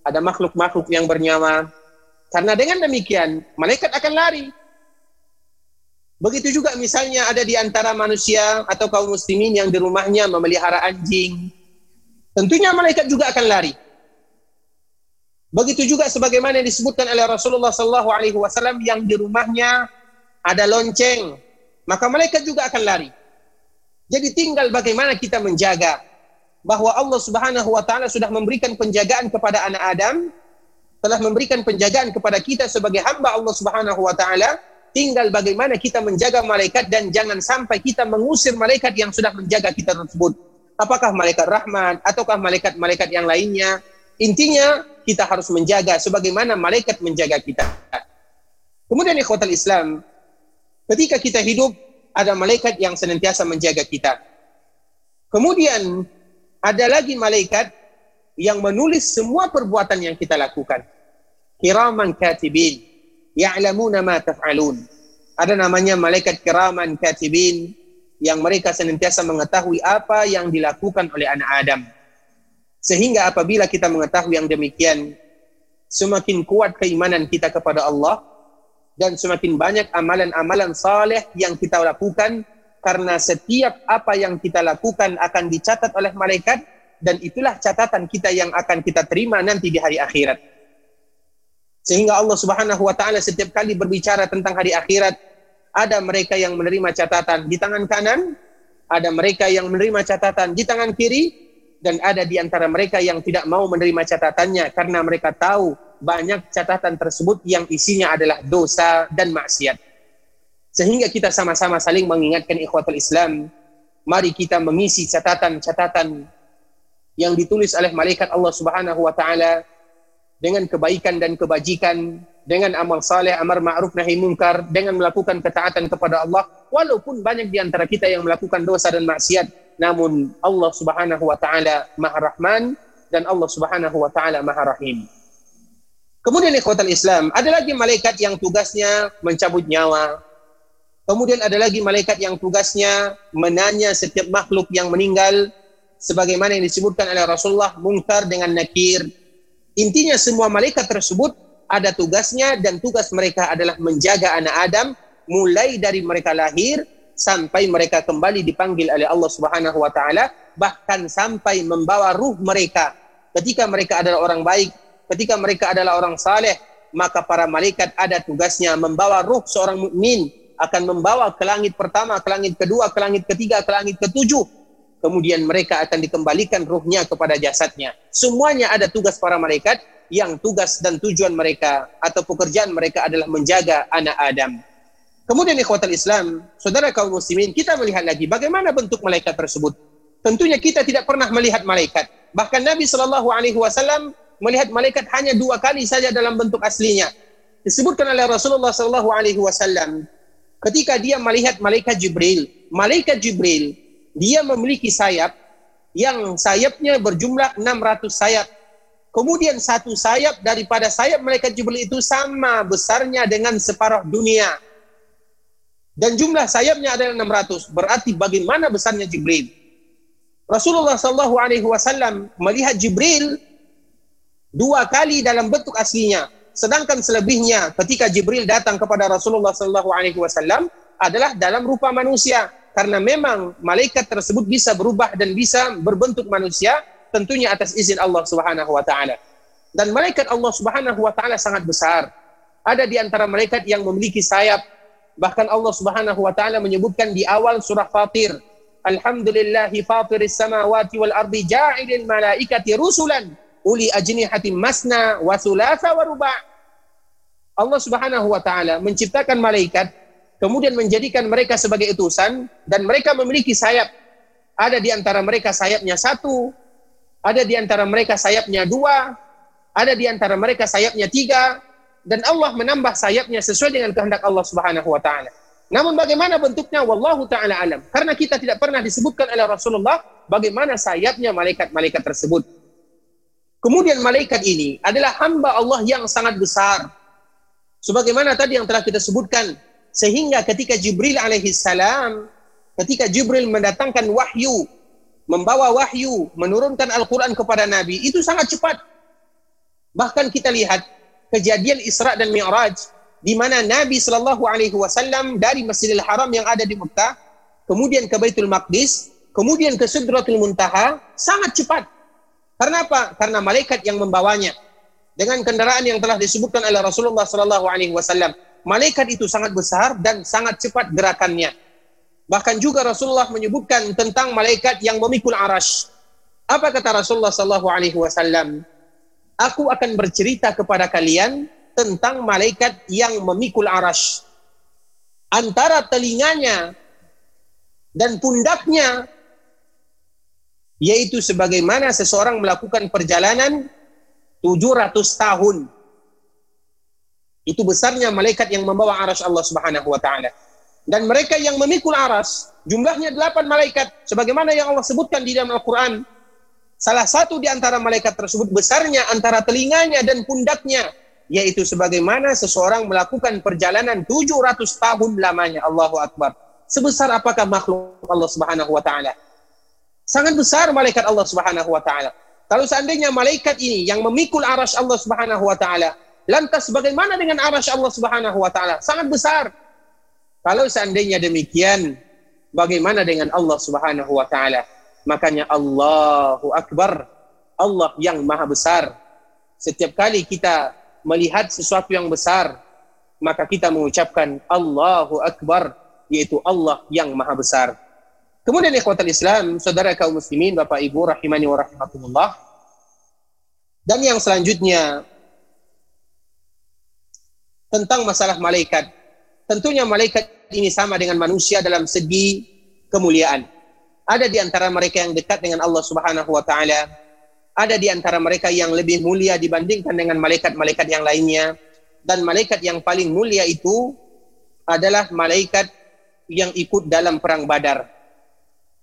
ada makhluk-makhluk yang bernyawa. Karena dengan demikian, malaikat akan lari. Begitu juga misalnya ada di antara manusia atau kaum muslimin yang di rumahnya memelihara anjing. Tentunya malaikat juga akan lari. Begitu juga sebagaimana yang disebutkan oleh Rasulullah Sallallahu Alaihi Wasallam yang di rumahnya ada lonceng, maka malaikat juga akan lari. Jadi tinggal bagaimana kita menjaga bahwa Allah Subhanahu wa taala sudah memberikan penjagaan kepada anak Adam, telah memberikan penjagaan kepada kita sebagai hamba Allah Subhanahu wa taala, tinggal bagaimana kita menjaga malaikat dan jangan sampai kita mengusir malaikat yang sudah menjaga kita tersebut. Apakah malaikat rahmat ataukah malaikat-malaikat yang lainnya? Intinya kita harus menjaga sebagaimana malaikat menjaga kita. Kemudian ikhwatal Islam, ketika kita hidup ada malaikat yang senantiasa menjaga kita. Kemudian ada lagi malaikat yang menulis semua perbuatan yang kita lakukan. Kiraman katibin, ya'lamuna ma taf'alun. Ada namanya malaikat kiraman katibin yang mereka senantiasa mengetahui apa yang dilakukan oleh anak Adam. Sehingga apabila kita mengetahui yang demikian, semakin kuat keimanan kita kepada Allah dan semakin banyak amalan-amalan saleh yang kita lakukan karena setiap apa yang kita lakukan akan dicatat oleh malaikat dan itulah catatan kita yang akan kita terima nanti di hari akhirat. Sehingga Allah Subhanahu wa taala setiap kali berbicara tentang hari akhirat, ada mereka yang menerima catatan di tangan kanan, ada mereka yang menerima catatan di tangan kiri, dan ada di antara mereka yang tidak mau menerima catatannya karena mereka tahu banyak catatan tersebut yang isinya adalah dosa dan maksiat. Sehingga kita sama-sama saling mengingatkan ikhwatul Islam, mari kita mengisi catatan-catatan yang ditulis oleh malaikat Allah Subhanahu wa taala dengan kebaikan dan kebajikan, dengan amal saleh, amar ma'ruf nahi munkar, dengan melakukan ketaatan kepada Allah, walaupun banyak di antara kita yang melakukan dosa dan maksiat, namun Allah Subhanahu wa taala Maha Rahman dan Allah Subhanahu wa taala Maha Rahim. Kemudian ikhwatul Islam, ada lagi malaikat yang tugasnya mencabut nyawa, Kemudian ada lagi malaikat yang tugasnya menanya setiap makhluk yang meninggal sebagaimana yang disebutkan oleh Rasulullah mungkar dengan nakir. Intinya semua malaikat tersebut ada tugasnya dan tugas mereka adalah menjaga anak Adam mulai dari mereka lahir sampai mereka kembali dipanggil oleh Allah Subhanahu wa taala bahkan sampai membawa ruh mereka ketika mereka adalah orang baik ketika mereka adalah orang saleh maka para malaikat ada tugasnya membawa ruh seorang mukmin akan membawa ke langit pertama, ke langit kedua, ke langit ketiga, ke langit ketujuh. Kemudian mereka akan dikembalikan ruhnya kepada jasadnya. Semuanya ada tugas para malaikat yang tugas dan tujuan mereka atau pekerjaan mereka adalah menjaga anak Adam. Kemudian ikhwatal Islam, saudara kaum muslimin, kita melihat lagi bagaimana bentuk malaikat tersebut. Tentunya kita tidak pernah melihat malaikat. Bahkan Nabi Shallallahu Alaihi Wasallam melihat malaikat hanya dua kali saja dalam bentuk aslinya. Disebutkan oleh Rasulullah Shallallahu Alaihi Wasallam ketika dia melihat malaikat Jibril. Malaikat Jibril dia memiliki sayap yang sayapnya berjumlah 600 sayap Kemudian satu sayap daripada sayap malaikat Jibril itu sama besarnya dengan separuh dunia. Dan jumlah sayapnya adalah 600. Berarti bagaimana besarnya Jibril? Rasulullah Shallallahu Alaihi Wasallam melihat Jibril dua kali dalam bentuk aslinya. Sedangkan selebihnya ketika Jibril datang kepada Rasulullah Shallallahu Alaihi Wasallam adalah dalam rupa manusia. Karena memang malaikat tersebut bisa berubah dan bisa berbentuk manusia tentunya atas izin Allah Subhanahu wa taala. Dan malaikat Allah Subhanahu wa taala sangat besar. Ada di antara malaikat yang memiliki sayap. Bahkan Allah Subhanahu wa taala menyebutkan di awal surah Fatir, Alhamdulillahi fatiris samawati wal ardi ja'ilil malaikati rusulan uli ajnihatin masna wa thulatha wa ruba'. Allah Subhanahu wa taala menciptakan malaikat kemudian menjadikan mereka sebagai utusan dan mereka memiliki sayap. Ada di antara mereka sayapnya satu, ada di antara mereka sayapnya dua, ada di antara mereka sayapnya tiga, dan Allah menambah sayapnya sesuai dengan kehendak Allah Subhanahu wa taala. Namun bagaimana bentuknya wallahu taala alam. Karena kita tidak pernah disebutkan oleh Rasulullah bagaimana sayapnya malaikat-malaikat tersebut. Kemudian malaikat ini adalah hamba Allah yang sangat besar. Sebagaimana tadi yang telah kita sebutkan sehingga ketika Jibril alaihi salam ketika Jibril mendatangkan wahyu membawa wahyu, menurunkan Al-Quran kepada Nabi, itu sangat cepat. Bahkan kita lihat kejadian Isra dan Mi'raj, di mana Nabi Shallallahu Alaihi Wasallam dari Masjidil Haram yang ada di Mekah, kemudian ke Baitul Maqdis, kemudian ke Sidratul Muntaha, sangat cepat. Karena apa? Karena malaikat yang membawanya dengan kendaraan yang telah disebutkan oleh Rasulullah Shallallahu Alaihi Wasallam. Malaikat itu sangat besar dan sangat cepat gerakannya. Bahkan juga Rasulullah menyebutkan tentang malaikat yang memikul arash. Apa kata Rasulullah Sallallahu Alaihi Wasallam? Aku akan bercerita kepada kalian tentang malaikat yang memikul arash. Antara telinganya dan pundaknya yaitu sebagaimana seseorang melakukan perjalanan 700 tahun. Itu besarnya malaikat yang membawa arash Allah Subhanahu wa taala. Dan mereka yang memikul aras jumlahnya delapan malaikat. Sebagaimana yang Allah sebutkan di dalam Al-Quran salah satu di antara malaikat tersebut besarnya antara telinganya dan pundaknya yaitu sebagaimana seseorang melakukan perjalanan 700 tahun lamanya. Allahu Akbar. Sebesar apakah makhluk Allah Subhanahu wa taala? Sangat besar malaikat Allah Subhanahu wa taala. Kalau seandainya malaikat ini yang memikul aras Allah Subhanahu wa taala lantas bagaimana dengan aras Allah Subhanahu wa taala sangat besar kalau seandainya demikian, bagaimana dengan Allah Subhanahu wa taala? Makanya Allahu Akbar, Allah yang Maha Besar. Setiap kali kita melihat sesuatu yang besar, maka kita mengucapkan Allahu Akbar, yaitu Allah yang Maha Besar. Kemudian ikhwatal Islam, saudara kaum muslimin, Bapak Ibu rahimani wa rahimakumullah. Dan yang selanjutnya tentang masalah malaikat. Tentunya malaikat ini sama dengan manusia dalam segi kemuliaan. Ada di antara mereka yang dekat dengan Allah Subhanahu wa taala. Ada di antara mereka yang lebih mulia dibandingkan dengan malaikat-malaikat yang lainnya. Dan malaikat yang paling mulia itu adalah malaikat yang ikut dalam perang Badar.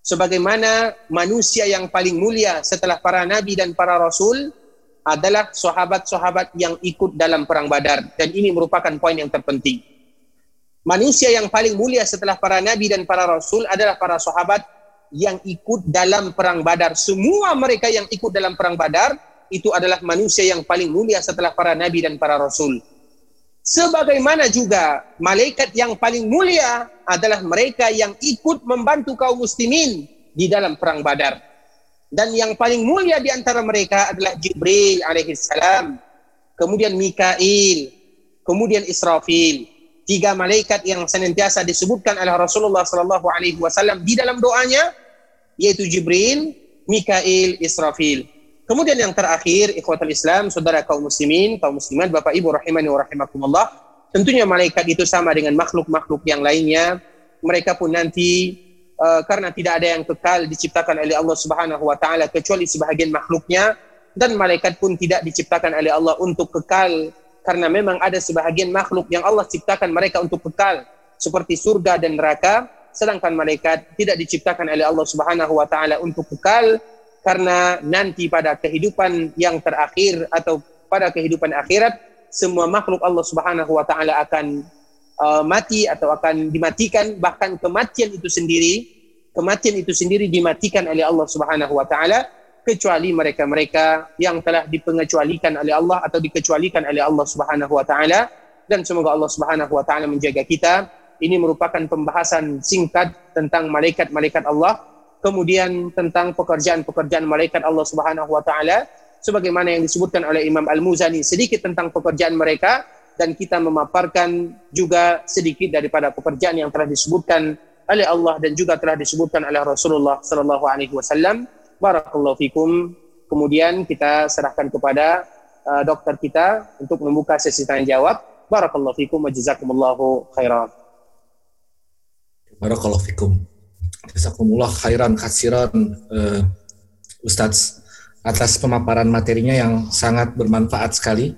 Sebagaimana manusia yang paling mulia setelah para nabi dan para rasul adalah sahabat-sahabat yang ikut dalam perang Badar dan ini merupakan poin yang terpenting manusia yang paling mulia setelah para nabi dan para rasul adalah para sahabat yang ikut dalam perang Badar. Semua mereka yang ikut dalam perang Badar itu adalah manusia yang paling mulia setelah para nabi dan para rasul. Sebagaimana juga malaikat yang paling mulia adalah mereka yang ikut membantu kaum muslimin di dalam perang Badar. Dan yang paling mulia di antara mereka adalah Jibril alaihissalam, kemudian Mikail, kemudian Israfil. Tiga malaikat yang senantiasa disebutkan oleh Rasulullah sallallahu alaihi wasallam di dalam doanya yaitu Jibril, Mikail, Israfil. Kemudian yang terakhir, ikhwatul Islam, saudara kaum muslimin, kaum muslimat, Bapak Ibu rahimani wa rahimakumullah, tentunya malaikat itu sama dengan makhluk-makhluk yang lainnya. Mereka pun nanti uh, karena tidak ada yang kekal diciptakan oleh Allah Subhanahu wa taala kecuali sebahagian makhluknya dan malaikat pun tidak diciptakan oleh Allah untuk kekal karena memang ada sebahagian makhluk yang Allah ciptakan mereka untuk kekal seperti surga dan neraka sedangkan malaikat tidak diciptakan oleh Allah Subhanahu wa taala untuk kekal karena nanti pada kehidupan yang terakhir atau pada kehidupan akhirat semua makhluk Allah Subhanahu wa taala akan uh, mati atau akan dimatikan bahkan kematian itu sendiri kematian itu sendiri dimatikan oleh Allah Subhanahu wa taala kecuali mereka-mereka yang telah dipengecualikan oleh Allah atau dikecualikan oleh Allah Subhanahu wa taala. Dan semoga Allah Subhanahu wa taala menjaga kita. Ini merupakan pembahasan singkat tentang malaikat-malaikat Allah kemudian tentang pekerjaan-pekerjaan malaikat Allah Subhanahu wa taala. Sebagaimana yang disebutkan oleh Imam Al-Muzani sedikit tentang pekerjaan mereka dan kita memaparkan juga sedikit daripada pekerjaan yang telah disebutkan oleh Allah dan juga telah disebutkan oleh Rasulullah sallallahu alaihi wasallam. Barakallahu fikum. Kemudian kita serahkan kepada uh, dokter kita untuk membuka sesi tanya jawab. Barakallahu fikum wa jazakumullahu khairan. Barakallahu fikum. Jazakumullah khairan kasiran uh, Ustadz atas pemaparan materinya yang sangat bermanfaat sekali.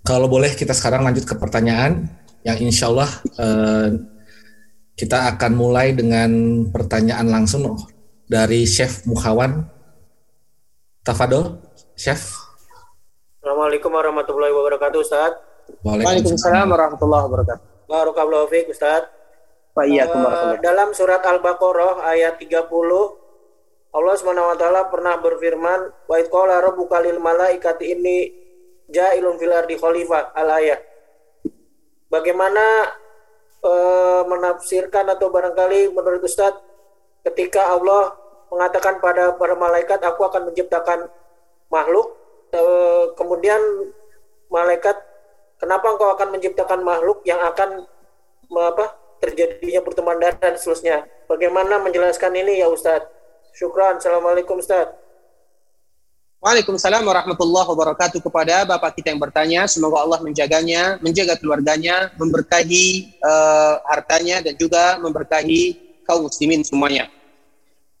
Kalau boleh kita sekarang lanjut ke pertanyaan yang insya Allah uh, kita akan mulai dengan pertanyaan langsung dari Chef Muhawan. Tafadol, Chef. Assalamualaikum warahmatullahi wabarakatuh, Ustaz. Waalaikumsalam warahmatullahi wabarakatuh. Barakallahu fiik, Ustaz. Wa iyyakum Uh, dalam surat Al-Baqarah ayat 30 Allah Subhanahu wa taala pernah berfirman wa id qala rabbuka lil malaikati inni ja'ilun fil ardi khalifah al ayat. Bagaimana uh, menafsirkan atau barangkali menurut Ustaz ketika Allah mengatakan pada para malaikat aku akan menciptakan makhluk uh, kemudian malaikat kenapa engkau akan menciptakan makhluk yang akan apa terjadinya pertemuan dan seterusnya. Bagaimana menjelaskan ini ya Ustadz? Syukran. Assalamualaikum Ustadz. Waalaikumsalam warahmatullahi wabarakatuh kepada Bapak kita yang bertanya. Semoga Allah menjaganya, menjaga keluarganya, memberkahi uh, hartanya dan juga memberkahi kaum muslimin semuanya.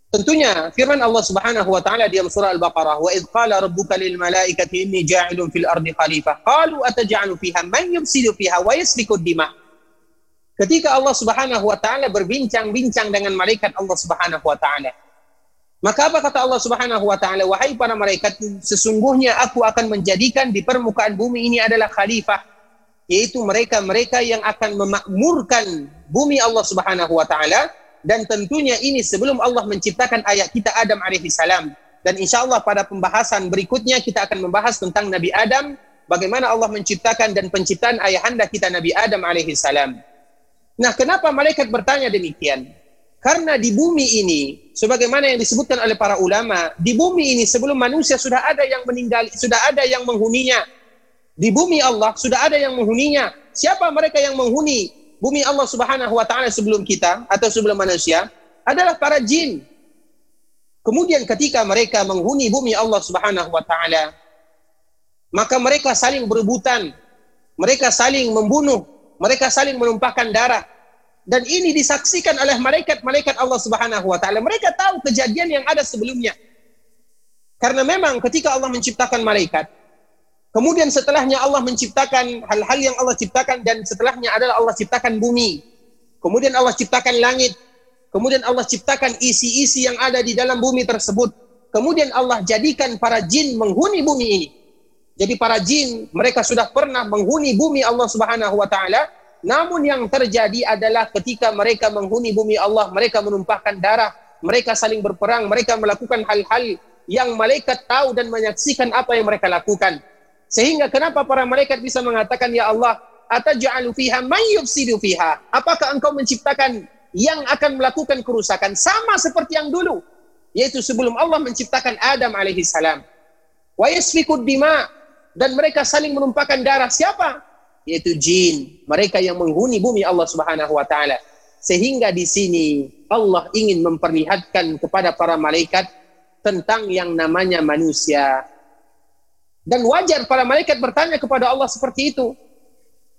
Tentunya firman Allah Subhanahu wa taala di surah Al-Baqarah, "Wa idz qala rabbuka lil malaikati inni ja'ilun fil ardi khalifah." Qalu ataj'alu fiha man yufsidu fiha wa yasfiku dima' Ketika Allah Subhanahu wa taala berbincang-bincang dengan malaikat Allah Subhanahu wa taala. Maka apa kata Allah Subhanahu wa taala? Wahai para malaikat, sesungguhnya aku akan menjadikan di permukaan bumi ini adalah khalifah, yaitu mereka-mereka yang akan memakmurkan bumi Allah Subhanahu wa taala dan tentunya ini sebelum Allah menciptakan ayat kita Adam alaihi salam. Dan insya Allah pada pembahasan berikutnya kita akan membahas tentang Nabi Adam, bagaimana Allah menciptakan dan penciptaan ayahanda kita Nabi Adam alaihi salam. Nah, kenapa malaikat bertanya demikian? Karena di bumi ini, sebagaimana yang disebutkan oleh para ulama, di bumi ini sebelum manusia sudah ada yang meninggal, sudah ada yang menghuninya. Di bumi Allah sudah ada yang menghuninya. Siapa mereka yang menghuni bumi Allah Subhanahu wa taala sebelum kita atau sebelum manusia? Adalah para jin. Kemudian ketika mereka menghuni bumi Allah Subhanahu wa taala, maka mereka saling berebutan, mereka saling membunuh, mereka saling menumpahkan darah. Dan ini disaksikan oleh malaikat-malaikat Allah Subhanahu wa taala. Mereka tahu kejadian yang ada sebelumnya. Karena memang ketika Allah menciptakan malaikat, kemudian setelahnya Allah menciptakan hal-hal yang Allah ciptakan dan setelahnya adalah Allah ciptakan bumi. Kemudian Allah ciptakan langit. Kemudian Allah ciptakan isi-isi yang ada di dalam bumi tersebut. Kemudian Allah jadikan para jin menghuni bumi ini. Jadi para jin mereka sudah pernah menghuni bumi Allah Subhanahu wa taala, namun yang terjadi adalah ketika mereka menghuni bumi Allah, mereka menumpahkan darah, mereka saling berperang, mereka melakukan hal-hal yang malaikat tahu dan menyaksikan apa yang mereka lakukan. Sehingga kenapa para malaikat bisa mengatakan ya Allah, ataj'alu fiha man yufsidu fiha? Apakah engkau menciptakan yang akan melakukan kerusakan sama seperti yang dulu? Yaitu sebelum Allah menciptakan Adam alaihi salam. Wa yasfikud dima dan mereka saling menumpahkan darah siapa? Yaitu jin, mereka yang menghuni bumi Allah Subhanahu wa taala. Sehingga di sini Allah ingin memperlihatkan kepada para malaikat tentang yang namanya manusia dan wajar para malaikat bertanya kepada Allah seperti itu.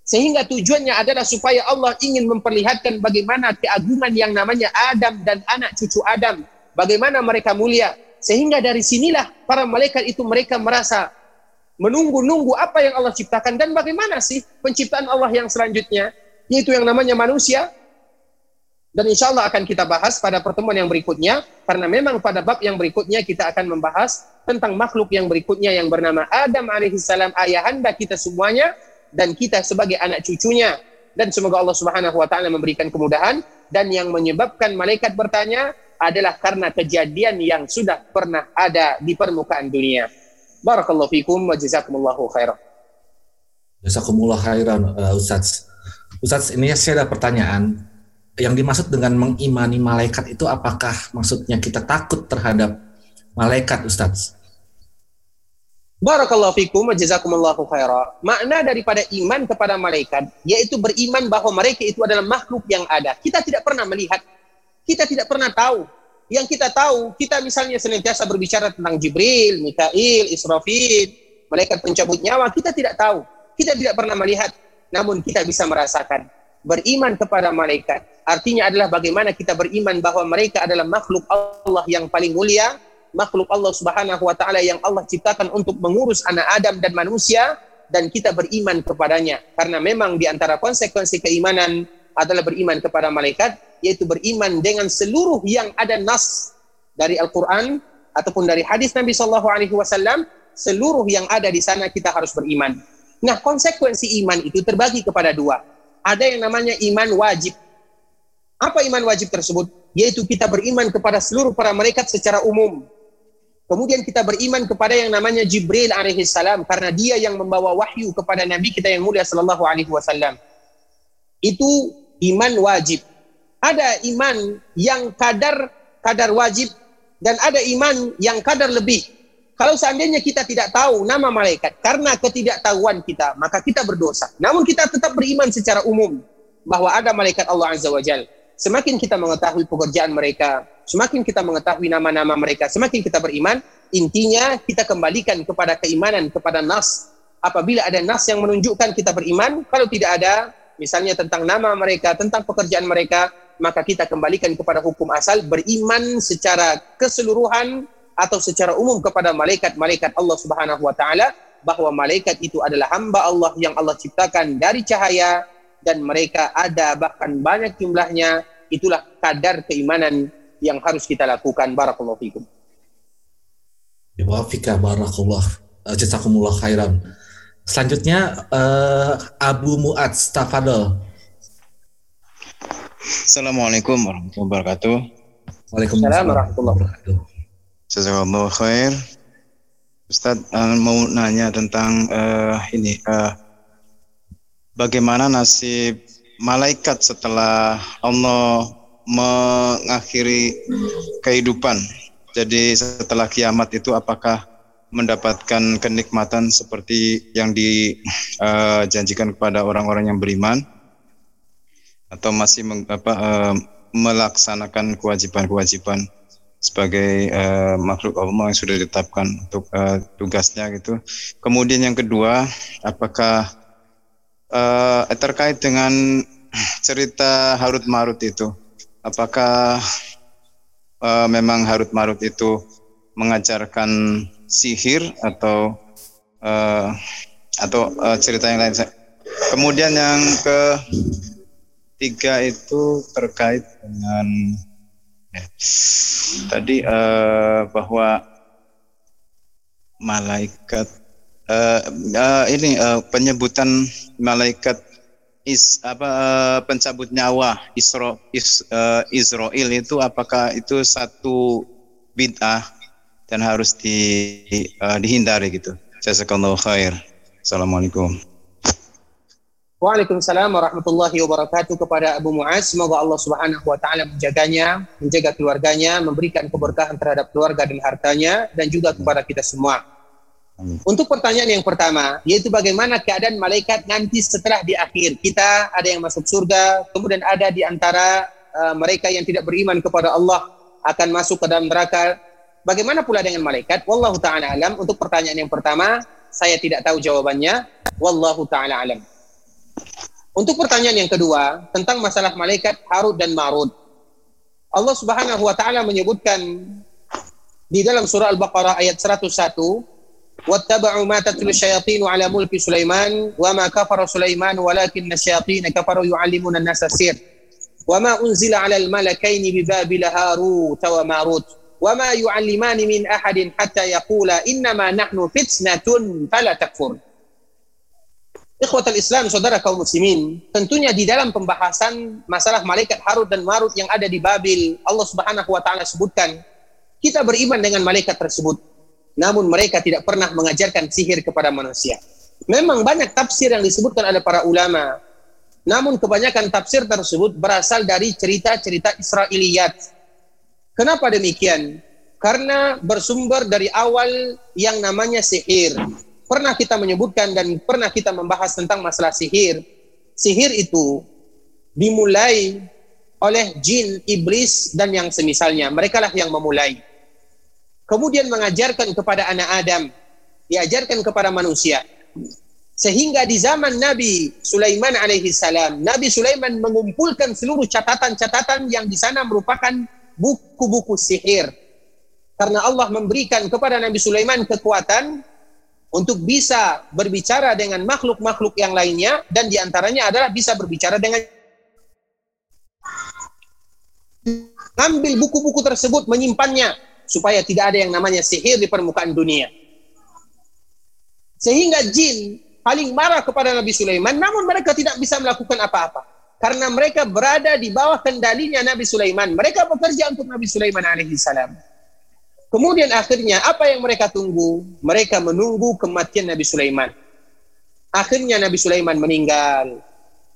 Sehingga tujuannya adalah supaya Allah ingin memperlihatkan bagaimana keagungan yang namanya Adam dan anak cucu Adam. Bagaimana mereka mulia. Sehingga dari sinilah para malaikat itu mereka merasa menunggu-nunggu apa yang Allah ciptakan dan bagaimana sih penciptaan Allah yang selanjutnya. Yaitu yang namanya manusia. Dan insya Allah akan kita bahas pada pertemuan yang berikutnya. Karena memang pada bab yang berikutnya kita akan membahas tentang makhluk yang berikutnya yang bernama Adam alaihissalam ayahanda kita semuanya dan kita sebagai anak cucunya. Dan semoga Allah subhanahu wa ta'ala memberikan kemudahan. Dan yang menyebabkan malaikat bertanya adalah karena kejadian yang sudah pernah ada di permukaan dunia. Barakallahu fikum wa jazakumullahu khairan. Jazakumullah khairan uh, Ustaz. Ustaz, ini saya ada pertanyaan yang dimaksud dengan mengimani malaikat itu apakah maksudnya kita takut terhadap malaikat Ustaz? Barakallahu fikum wa jazakumullahu khaira. Makna daripada iman kepada malaikat yaitu beriman bahwa mereka itu adalah makhluk yang ada. Kita tidak pernah melihat, kita tidak pernah tahu. Yang kita tahu, kita misalnya senantiasa berbicara tentang Jibril, Mikail, Israfil, malaikat pencabut nyawa, kita tidak tahu. Kita tidak pernah melihat, namun kita bisa merasakan beriman kepada malaikat artinya adalah bagaimana kita beriman bahwa mereka adalah makhluk Allah yang paling mulia, makhluk Allah Subhanahu wa taala yang Allah ciptakan untuk mengurus anak Adam dan manusia dan kita beriman kepadanya karena memang di antara konsekuensi keimanan adalah beriman kepada malaikat yaitu beriman dengan seluruh yang ada nas dari Al-Qur'an ataupun dari hadis Nabi sallallahu alaihi wasallam seluruh yang ada di sana kita harus beriman. Nah, konsekuensi iman itu terbagi kepada dua ada yang namanya iman wajib. Apa iman wajib tersebut? Yaitu kita beriman kepada seluruh para malaikat secara umum. Kemudian kita beriman kepada yang namanya Jibril alaihissalam karena dia yang membawa wahyu kepada Nabi kita yang mulia sallallahu alaihi wasallam. Itu iman wajib. Ada iman yang kadar kadar wajib dan ada iman yang kadar lebih. Kalau seandainya kita tidak tahu nama malaikat karena ketidaktahuan kita, maka kita berdosa. Namun kita tetap beriman secara umum bahwa ada malaikat Allah Azza wa Jal. Semakin kita mengetahui pekerjaan mereka, semakin kita mengetahui nama-nama mereka, semakin kita beriman, intinya kita kembalikan kepada keimanan, kepada nas. Apabila ada nas yang menunjukkan kita beriman, kalau tidak ada, misalnya tentang nama mereka, tentang pekerjaan mereka, maka kita kembalikan kepada hukum asal, beriman secara keseluruhan atau secara umum kepada malaikat-malaikat Allah Subhanahu wa taala bahwa malaikat itu adalah hamba Allah yang Allah ciptakan dari cahaya dan mereka ada bahkan banyak jumlahnya. Itulah kadar keimanan yang harus kita lakukan. Barakallahu fikum. Wafika barakallah eh, jazakumullah khairan selanjutnya uh, Abu Muad Stafadol Assalamualaikum warahmatullahi wabarakatuh Waalaikumsalam warahmatullahi wabarakatuh Jazakallah khair. Ustaz uh, mau nanya tentang uh, ini uh, bagaimana nasib malaikat setelah Allah mengakhiri kehidupan. Jadi setelah kiamat itu apakah mendapatkan kenikmatan seperti yang dijanjikan uh, kepada orang-orang yang beriman atau masih meng, apa, uh, melaksanakan kewajiban-kewajiban sebagai uh, makhluk Allah yang sudah ditetapkan untuk uh, tugasnya gitu. Kemudian yang kedua, apakah uh, terkait dengan cerita Harut Marut itu, apakah uh, memang Harut Marut itu mengajarkan sihir atau uh, atau uh, cerita yang lain? Kemudian yang ketiga itu terkait dengan Tadi uh, bahwa malaikat uh, uh, ini uh, penyebutan malaikat is apa uh, pencabut nyawa Isra, is, uh, itu apakah itu satu bid'ah dan harus di, uh, dihindari gitu. Jazakallahu khair. Assalamualaikum. Waalaikumsalam warahmatullahi wabarakatuh kepada Abu Muaz. Semoga Allah Subhanahu wa taala menjaganya, menjaga keluarganya, memberikan keberkahan terhadap keluarga dan hartanya dan juga kepada kita semua. Untuk pertanyaan yang pertama, yaitu bagaimana keadaan malaikat nanti setelah di akhir. Kita ada yang masuk surga, kemudian ada di antara uh, mereka yang tidak beriman kepada Allah akan masuk ke dalam neraka. Bagaimana pula dengan malaikat? Wallahu taala alam. Untuk pertanyaan yang pertama, saya tidak tahu jawabannya. Wallahu taala alam. Untuk pertanyaan yang kedua tentang masalah malaikat Harut dan Marut. Allah Subhanahu wa taala menyebutkan di dalam surah Al-Baqarah ayat 101, "Wattaba'u ma tatlu syayatin 'ala mulki Sulaiman wa ma kafara Sulaiman walakinna syayatin kafaru yu'allimuna an-nasa sir." Wa ma unzila 'ala al-malakaini bi Babil Harut wa ma yu'allimani min ahadin hatta yaqula innama nahnu fitnatun fala takfur. Islam, saudara kaum muslimin, tentunya di dalam pembahasan masalah malaikat Harut dan Marut yang ada di Babil, Allah Subhanahu wa taala sebutkan, kita beriman dengan malaikat tersebut. Namun mereka tidak pernah mengajarkan sihir kepada manusia. Memang banyak tafsir yang disebutkan oleh para ulama. Namun kebanyakan tafsir tersebut berasal dari cerita-cerita Israiliyat. Kenapa demikian? Karena bersumber dari awal yang namanya sihir pernah kita menyebutkan dan pernah kita membahas tentang masalah sihir. Sihir itu dimulai oleh jin, iblis, dan yang semisalnya. Mereka lah yang memulai. Kemudian mengajarkan kepada anak Adam, diajarkan kepada manusia. Sehingga di zaman Nabi Sulaiman alaihi salam, Nabi Sulaiman mengumpulkan seluruh catatan-catatan yang di sana merupakan buku-buku sihir. Karena Allah memberikan kepada Nabi Sulaiman kekuatan untuk bisa berbicara dengan makhluk-makhluk yang lainnya dan di antaranya adalah bisa berbicara dengan ambil buku-buku tersebut menyimpannya supaya tidak ada yang namanya sihir di permukaan dunia sehingga jin paling marah kepada Nabi Sulaiman namun mereka tidak bisa melakukan apa-apa karena mereka berada di bawah kendalinya Nabi Sulaiman mereka bekerja untuk Nabi Sulaiman alaihi salam Kemudian akhirnya apa yang mereka tunggu? Mereka menunggu kematian Nabi Sulaiman. Akhirnya Nabi Sulaiman meninggal.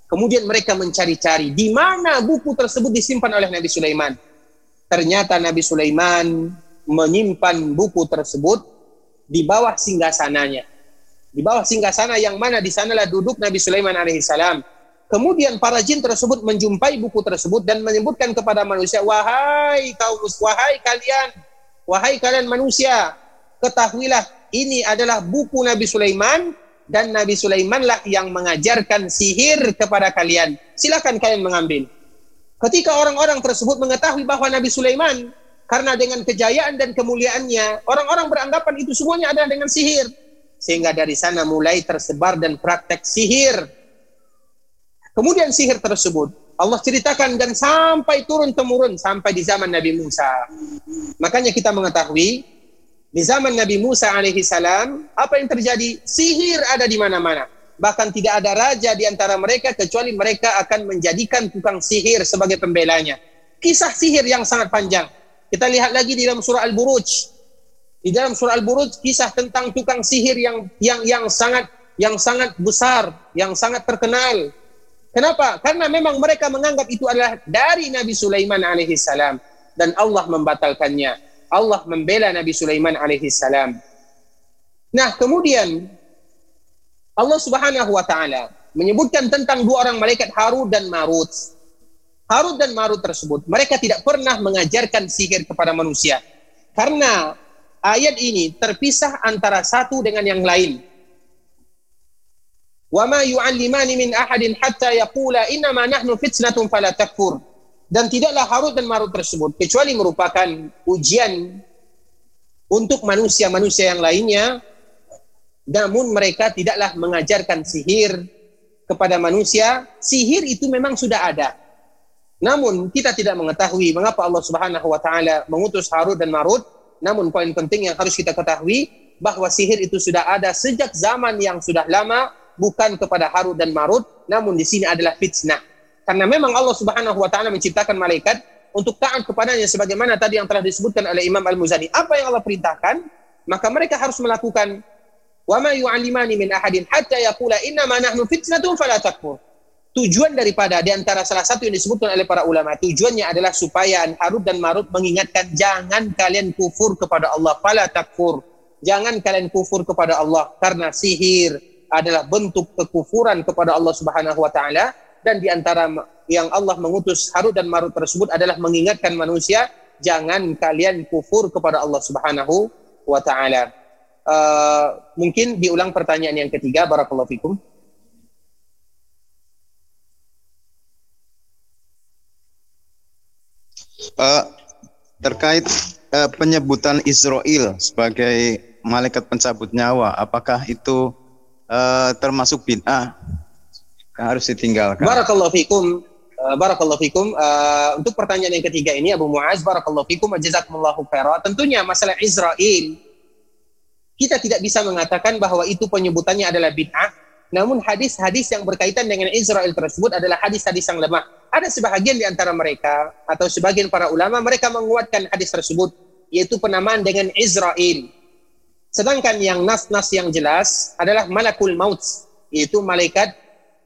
Kemudian mereka mencari-cari di mana buku tersebut disimpan oleh Nabi Sulaiman. Ternyata Nabi Sulaiman menyimpan buku tersebut di bawah singgasananya. Di bawah singgasana yang mana di sanalah duduk Nabi Sulaiman alaihissalam. Kemudian para jin tersebut menjumpai buku tersebut dan menyebutkan kepada manusia, wahai kaum wahai kalian Wahai kalian manusia, ketahuilah ini adalah buku Nabi Sulaiman dan Nabi Sulaimanlah yang mengajarkan sihir kepada kalian. Silakan kalian mengambil. Ketika orang-orang tersebut mengetahui bahwa Nabi Sulaiman karena dengan kejayaan dan kemuliaannya, orang-orang beranggapan itu semuanya adalah dengan sihir. Sehingga dari sana mulai tersebar dan praktek sihir. Kemudian sihir tersebut Allah ceritakan dan sampai turun temurun sampai di zaman Nabi Musa. Makanya kita mengetahui di zaman Nabi Musa alaihi salam apa yang terjadi? Sihir ada di mana-mana. Bahkan tidak ada raja di antara mereka kecuali mereka akan menjadikan tukang sihir sebagai pembelanya. Kisah sihir yang sangat panjang. Kita lihat lagi di dalam surah Al-Buruj. Di dalam surah Al-Buruj kisah tentang tukang sihir yang yang yang sangat yang sangat besar, yang sangat terkenal, Kenapa? Karena memang mereka menganggap itu adalah dari Nabi Sulaiman alaihi salam dan Allah membatalkannya. Allah membela Nabi Sulaiman alaihi salam. Nah, kemudian Allah Subhanahu wa taala menyebutkan tentang dua orang malaikat Harut dan Marut. Harut dan Marut tersebut mereka tidak pernah mengajarkan sihir kepada manusia. Karena ayat ini terpisah antara satu dengan yang lain yu'allimani min ahadin hatta yaqula innama nahnu fitnatun fala takfur. Dan tidaklah Harut dan Marut tersebut kecuali merupakan ujian untuk manusia-manusia yang lainnya namun mereka tidaklah mengajarkan sihir kepada manusia. Sihir itu memang sudah ada. Namun kita tidak mengetahui mengapa Allah Subhanahu wa taala mengutus Harut dan Marut. Namun poin penting yang harus kita ketahui bahwa sihir itu sudah ada sejak zaman yang sudah lama bukan kepada Harut dan Marut, namun di sini adalah fitnah. Karena memang Allah Subhanahu wa taala menciptakan malaikat untuk taat kepadanya sebagaimana tadi yang telah disebutkan oleh Imam Al-Muzani. Apa yang Allah perintahkan, maka mereka harus melakukan wa ma yu'allimani min ahadin hatta yaqula inna ma nahnu fitnatun fala. Tujuan daripada di antara salah satu yang disebutkan oleh para ulama, tujuannya adalah supaya Harut dan Marut mengingatkan jangan kalian kufur kepada Allah, fala takfur. Jangan kalian kufur kepada Allah karena sihir adalah bentuk kekufuran kepada Allah Subhanahu wa taala dan di antara yang Allah mengutus Harut dan Marut tersebut adalah mengingatkan manusia jangan kalian kufur kepada Allah Subhanahu wa taala. Uh, mungkin diulang pertanyaan yang ketiga barakallahu fikum. Uh, terkait uh, penyebutan Israel sebagai malaikat pencabut nyawa, apakah itu uh, termasuk bid'ah yang harus ditinggalkan? Barakallahu fikum. Uh, barakallahu fikum. Uh, untuk pertanyaan yang ketiga ini Abu Muaz, barakallahu fikum jazakumullahu khairan. Tentunya masalah Israel kita tidak bisa mengatakan bahwa itu penyebutannya adalah bid'ah. Namun hadis-hadis yang berkaitan dengan Israel tersebut adalah hadis-hadis yang lemah. Ada sebahagian di antara mereka atau sebagian para ulama mereka menguatkan hadis tersebut yaitu penamaan dengan Israel. Sedangkan yang nas-nas yang jelas adalah malakul maut yaitu malaikat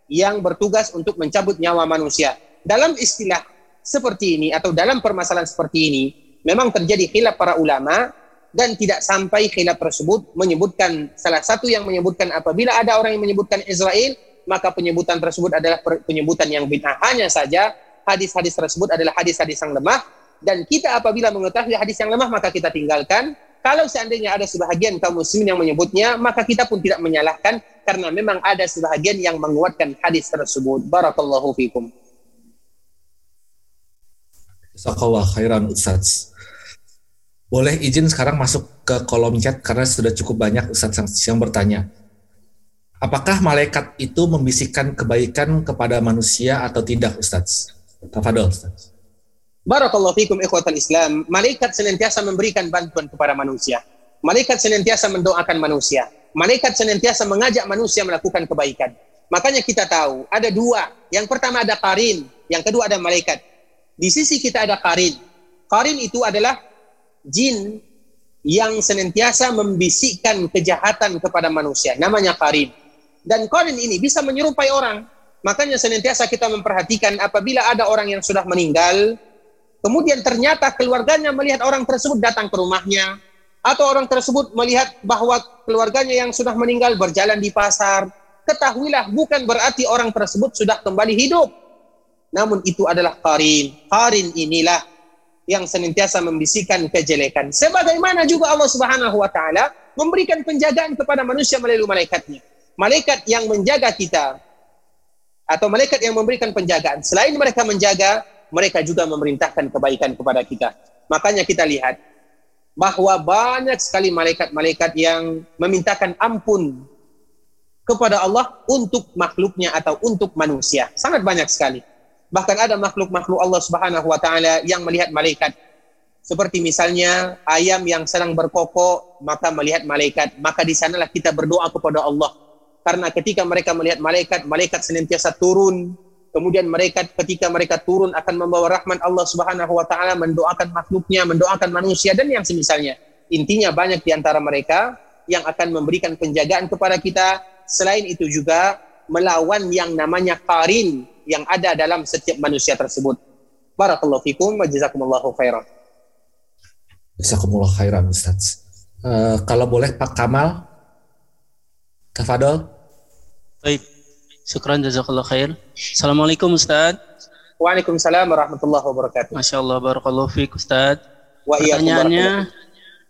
yang bertugas untuk mencabut nyawa manusia. Dalam istilah seperti ini atau dalam permasalahan seperti ini, memang terjadi khilaf para ulama dan tidak sampai khilaf tersebut menyebutkan salah satu yang menyebutkan apabila ada orang yang menyebutkan Israel, maka penyebutan tersebut adalah penyebutan yang bid'ah. Hanya saja hadis-hadis tersebut adalah hadis-hadis yang lemah dan kita apabila mengetahui hadis yang lemah maka kita tinggalkan kalau seandainya ada sebahagian kaum muslimin yang menyebutnya, maka kita pun tidak menyalahkan karena memang ada sebahagian yang menguatkan hadis tersebut. Barakallahu fikum. Jazakallah khairan Ustaz. Boleh izin sekarang masuk ke kolom chat karena sudah cukup banyak Ustaz yang bertanya. Apakah malaikat itu membisikkan kebaikan kepada manusia atau tidak Ustaz? Tafadol Ustaz. Barakallahu fikum ikhwatal Islam. Malaikat senantiasa memberikan bantuan kepada manusia. Malaikat senantiasa mendoakan manusia. Malaikat senantiasa mengajak manusia melakukan kebaikan. Makanya kita tahu ada dua. Yang pertama ada karin, yang kedua ada malaikat. Di sisi kita ada karin. Karin itu adalah jin yang senantiasa membisikkan kejahatan kepada manusia. Namanya karin. Dan karin ini bisa menyerupai orang. Makanya senantiasa kita memperhatikan apabila ada orang yang sudah meninggal, Kemudian ternyata keluarganya melihat orang tersebut datang ke rumahnya, atau orang tersebut melihat bahwa keluarganya yang sudah meninggal berjalan di pasar. Ketahuilah bukan berarti orang tersebut sudah kembali hidup. Namun itu adalah karin. Karin inilah yang senantiasa membisikkan kejelekan. Sebagaimana juga Allah Subhanahu wa taala memberikan penjagaan kepada manusia melalui malaikatnya. Malaikat yang menjaga kita atau malaikat yang memberikan penjagaan. Selain mereka menjaga, mereka juga memerintahkan kebaikan kepada kita. Makanya kita lihat bahwa banyak sekali malaikat-malaikat yang memintakan ampun kepada Allah untuk makhluknya atau untuk manusia. Sangat banyak sekali. Bahkan ada makhluk-makhluk Allah Subhanahu wa taala yang melihat malaikat. Seperti misalnya ayam yang sedang berkokok maka melihat malaikat, maka di sanalah kita berdoa kepada Allah. Karena ketika mereka melihat malaikat, malaikat senantiasa turun Kemudian mereka ketika mereka turun akan membawa rahmat Allah Subhanahu wa taala mendoakan makhluknya, mendoakan manusia dan yang semisalnya. Intinya banyak di antara mereka yang akan memberikan penjagaan kepada kita. Selain itu juga melawan yang namanya karin yang ada dalam setiap manusia tersebut. Barakallahu fikum wa jazakumullahu khairan. Jazakumullah khairan Ustaz. Uh, kalau boleh Pak Kamal, Tafadol. Baik, Syukran jazakallah khair. Assalamualaikum Ustaz. Waalaikumsalam warahmatullahi wabarakatuh. Masya Allah, barakallahu fiqh Ustaz. Pertanyaannya,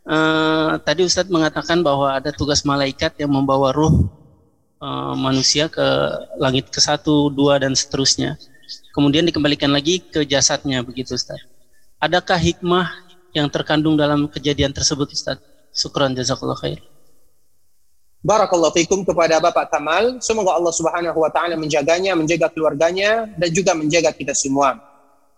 uh, tadi Ustaz mengatakan bahwa ada tugas malaikat yang membawa ruh uh, manusia ke langit ke satu, dua, dan seterusnya. Kemudian dikembalikan lagi ke jasadnya, begitu Ustaz. Adakah hikmah yang terkandung dalam kejadian tersebut Ustaz? Syukran jazakallah khair. Barakallahu fikum kepada Bapak Kamal. Semoga Allah Subhanahu wa taala menjaganya, menjaga keluarganya dan juga menjaga kita semua.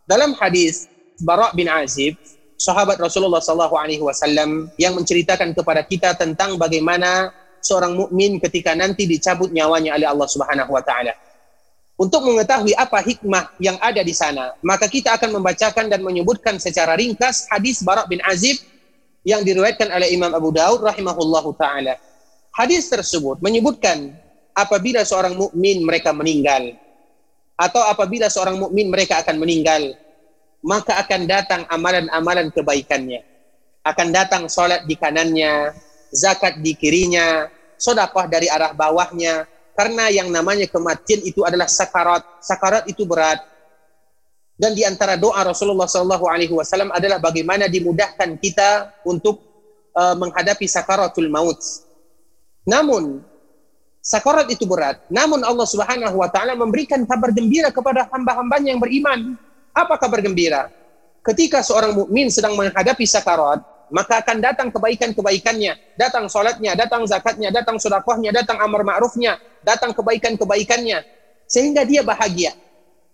Dalam hadis Bara bin Azib, sahabat Rasulullah sallallahu alaihi wasallam yang menceritakan kepada kita tentang bagaimana seorang mukmin ketika nanti dicabut nyawanya oleh Allah Subhanahu wa taala. Untuk mengetahui apa hikmah yang ada di sana, maka kita akan membacakan dan menyebutkan secara ringkas hadis Barak bin Azib yang diriwayatkan oleh Imam Abu Daud rahimahullahu taala. Hadis tersebut menyebutkan apabila seorang mukmin mereka meninggal atau apabila seorang mukmin mereka akan meninggal, maka akan datang amalan-amalan kebaikannya. Akan datang salat di kanannya, zakat di kirinya, sedekah dari arah bawahnya, karena yang namanya kematian itu adalah sakarat. Sakarat itu berat. Dan di antara doa Rasulullah Shallallahu Alaihi Wasallam adalah bagaimana dimudahkan kita untuk uh, menghadapi sakaratul maut. Namun sakarat itu berat. Namun Allah Subhanahu Wa Taala memberikan kabar gembira kepada hamba-hambanya yang beriman. Apa kabar gembira? Ketika seorang mukmin sedang menghadapi sakarat, maka akan datang kebaikan-kebaikannya, datang sholatnya, datang zakatnya, datang sudakohnya, datang amar ma'rufnya, datang kebaikan-kebaikannya sehingga dia bahagia.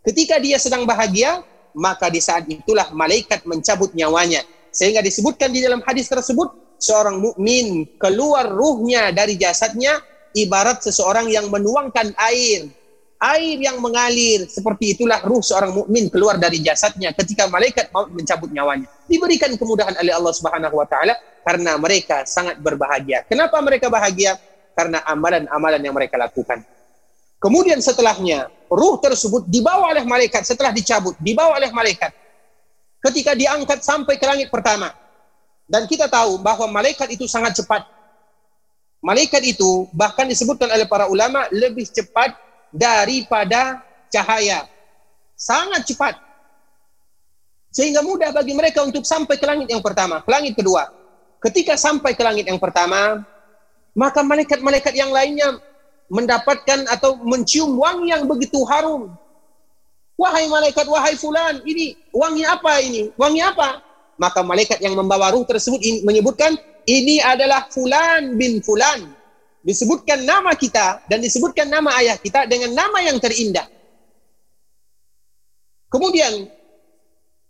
Ketika dia sedang bahagia, maka di saat itulah malaikat mencabut nyawanya. Sehingga disebutkan di dalam hadis tersebut, seorang mukmin keluar ruhnya dari jasadnya ibarat seseorang yang menuangkan air. Air yang mengalir, seperti itulah ruh seorang mukmin keluar dari jasadnya ketika malaikat mau mencabut nyawanya. Diberikan kemudahan oleh Allah Subhanahu wa taala karena mereka sangat berbahagia. Kenapa mereka bahagia? karena amalan-amalan yang mereka lakukan. Kemudian setelahnya, ruh tersebut dibawa oleh malaikat setelah dicabut, dibawa oleh malaikat. Ketika diangkat sampai ke langit pertama. Dan kita tahu bahwa malaikat itu sangat cepat. Malaikat itu bahkan disebutkan oleh para ulama lebih cepat daripada cahaya. Sangat cepat. Sehingga mudah bagi mereka untuk sampai ke langit yang pertama, ke langit kedua. Ketika sampai ke langit yang pertama, maka malaikat-malaikat yang lainnya mendapatkan atau mencium wangi yang begitu harum. Wahai malaikat, wahai fulan, ini wangi apa ini? Wangi apa? Maka malaikat yang membawa ruh tersebut ini menyebutkan ini adalah fulan bin fulan. Disebutkan nama kita dan disebutkan nama ayah kita dengan nama yang terindah. Kemudian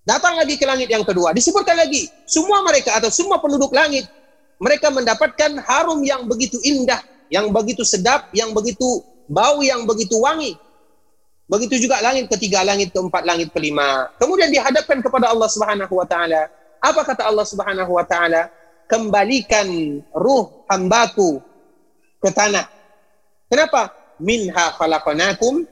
datang lagi ke langit yang kedua, disebutkan lagi semua mereka atau semua penduduk langit mereka mendapatkan harum yang begitu indah, yang begitu sedap, yang begitu bau yang begitu wangi. Begitu juga langit ketiga, langit keempat, langit kelima. Kemudian dihadapkan kepada Allah Subhanahu wa taala. Apa kata Allah Subhanahu wa taala? Kembalikan ruh hambaku ke tanah. Kenapa? Minha khalaqnakum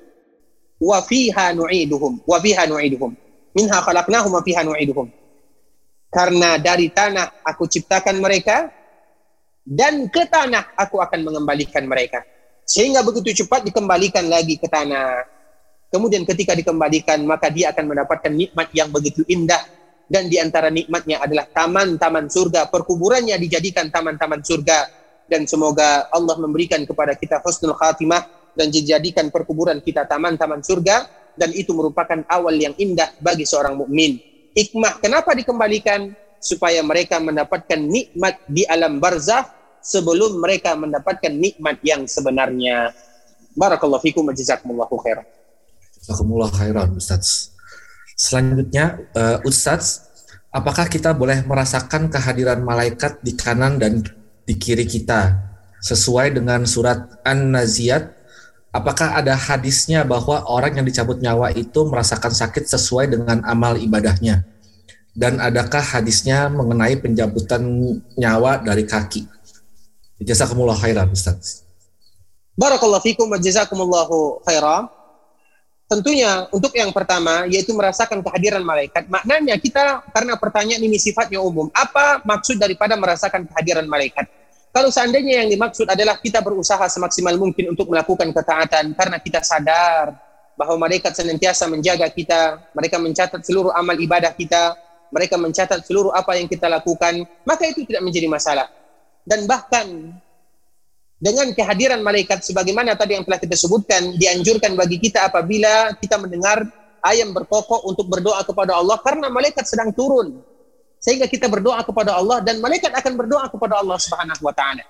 wa fiha nu'iduhum wa fiha nu'iduhum. Minha khalaqnahum wa fiha nu'iduhum karena dari tanah aku ciptakan mereka dan ke tanah aku akan mengembalikan mereka. Sehingga begitu cepat dikembalikan lagi ke tanah. Kemudian ketika dikembalikan maka dia akan mendapatkan nikmat yang begitu indah dan di antara nikmatnya adalah taman-taman surga, perkuburannya dijadikan taman-taman surga dan semoga Allah memberikan kepada kita husnul khatimah dan dijadikan perkuburan kita taman-taman surga dan itu merupakan awal yang indah bagi seorang mukmin hikmah kenapa dikembalikan supaya mereka mendapatkan nikmat di alam barzah sebelum mereka mendapatkan nikmat yang sebenarnya. Barakallahu fikum wa jazakumullahu khairan. Jazakumullah khairan Ustaz. Selanjutnya uh, Ustaz, apakah kita boleh merasakan kehadiran malaikat di kanan dan di kiri kita sesuai dengan surat An-Naziyat apakah ada hadisnya bahwa orang yang dicabut nyawa itu merasakan sakit sesuai dengan amal ibadahnya? Dan adakah hadisnya mengenai pencabutan nyawa dari kaki? Jazakumullah khairan, Ustaz. Barakallahu fikum wa jazakumullahu khairan. Tentunya untuk yang pertama yaitu merasakan kehadiran malaikat. Maknanya kita karena pertanyaan ini sifatnya umum. Apa maksud daripada merasakan kehadiran malaikat? Kalau seandainya yang dimaksud adalah kita berusaha semaksimal mungkin untuk melakukan ketaatan karena kita sadar bahwa malaikat senantiasa menjaga kita, mereka mencatat seluruh amal ibadah kita, mereka mencatat seluruh apa yang kita lakukan, maka itu tidak menjadi masalah. Dan bahkan dengan kehadiran malaikat sebagaimana tadi yang telah kita sebutkan dianjurkan bagi kita apabila kita mendengar ayam berkokok untuk berdoa kepada Allah karena malaikat sedang turun sehingga kita berdoa kepada Allah dan malaikat akan berdoa kepada Allah Subhanahu wa taala.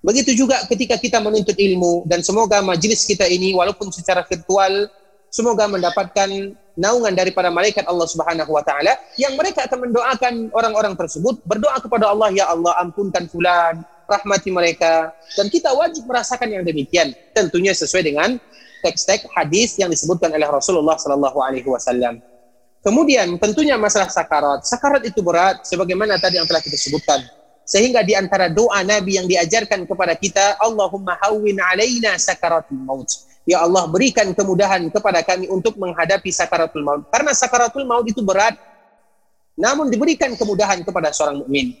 Begitu juga ketika kita menuntut ilmu dan semoga majelis kita ini walaupun secara virtual semoga mendapatkan naungan daripada malaikat Allah Subhanahu wa taala yang mereka akan mendoakan orang-orang tersebut berdoa kepada Allah ya Allah ampunkan fulan rahmati mereka dan kita wajib merasakan yang demikian tentunya sesuai dengan teks-teks hadis yang disebutkan oleh Rasulullah Sallallahu Alaihi Wasallam. Kemudian tentunya masalah sakarat. Sakarat itu berat sebagaimana tadi yang telah kita sebutkan. Sehingga di antara doa Nabi yang diajarkan kepada kita, Allahumma hawwin alaina sakaratul maut. Ya Allah berikan kemudahan kepada kami untuk menghadapi sakaratul maut. Karena sakaratul maut itu berat. Namun diberikan kemudahan kepada seorang mukmin.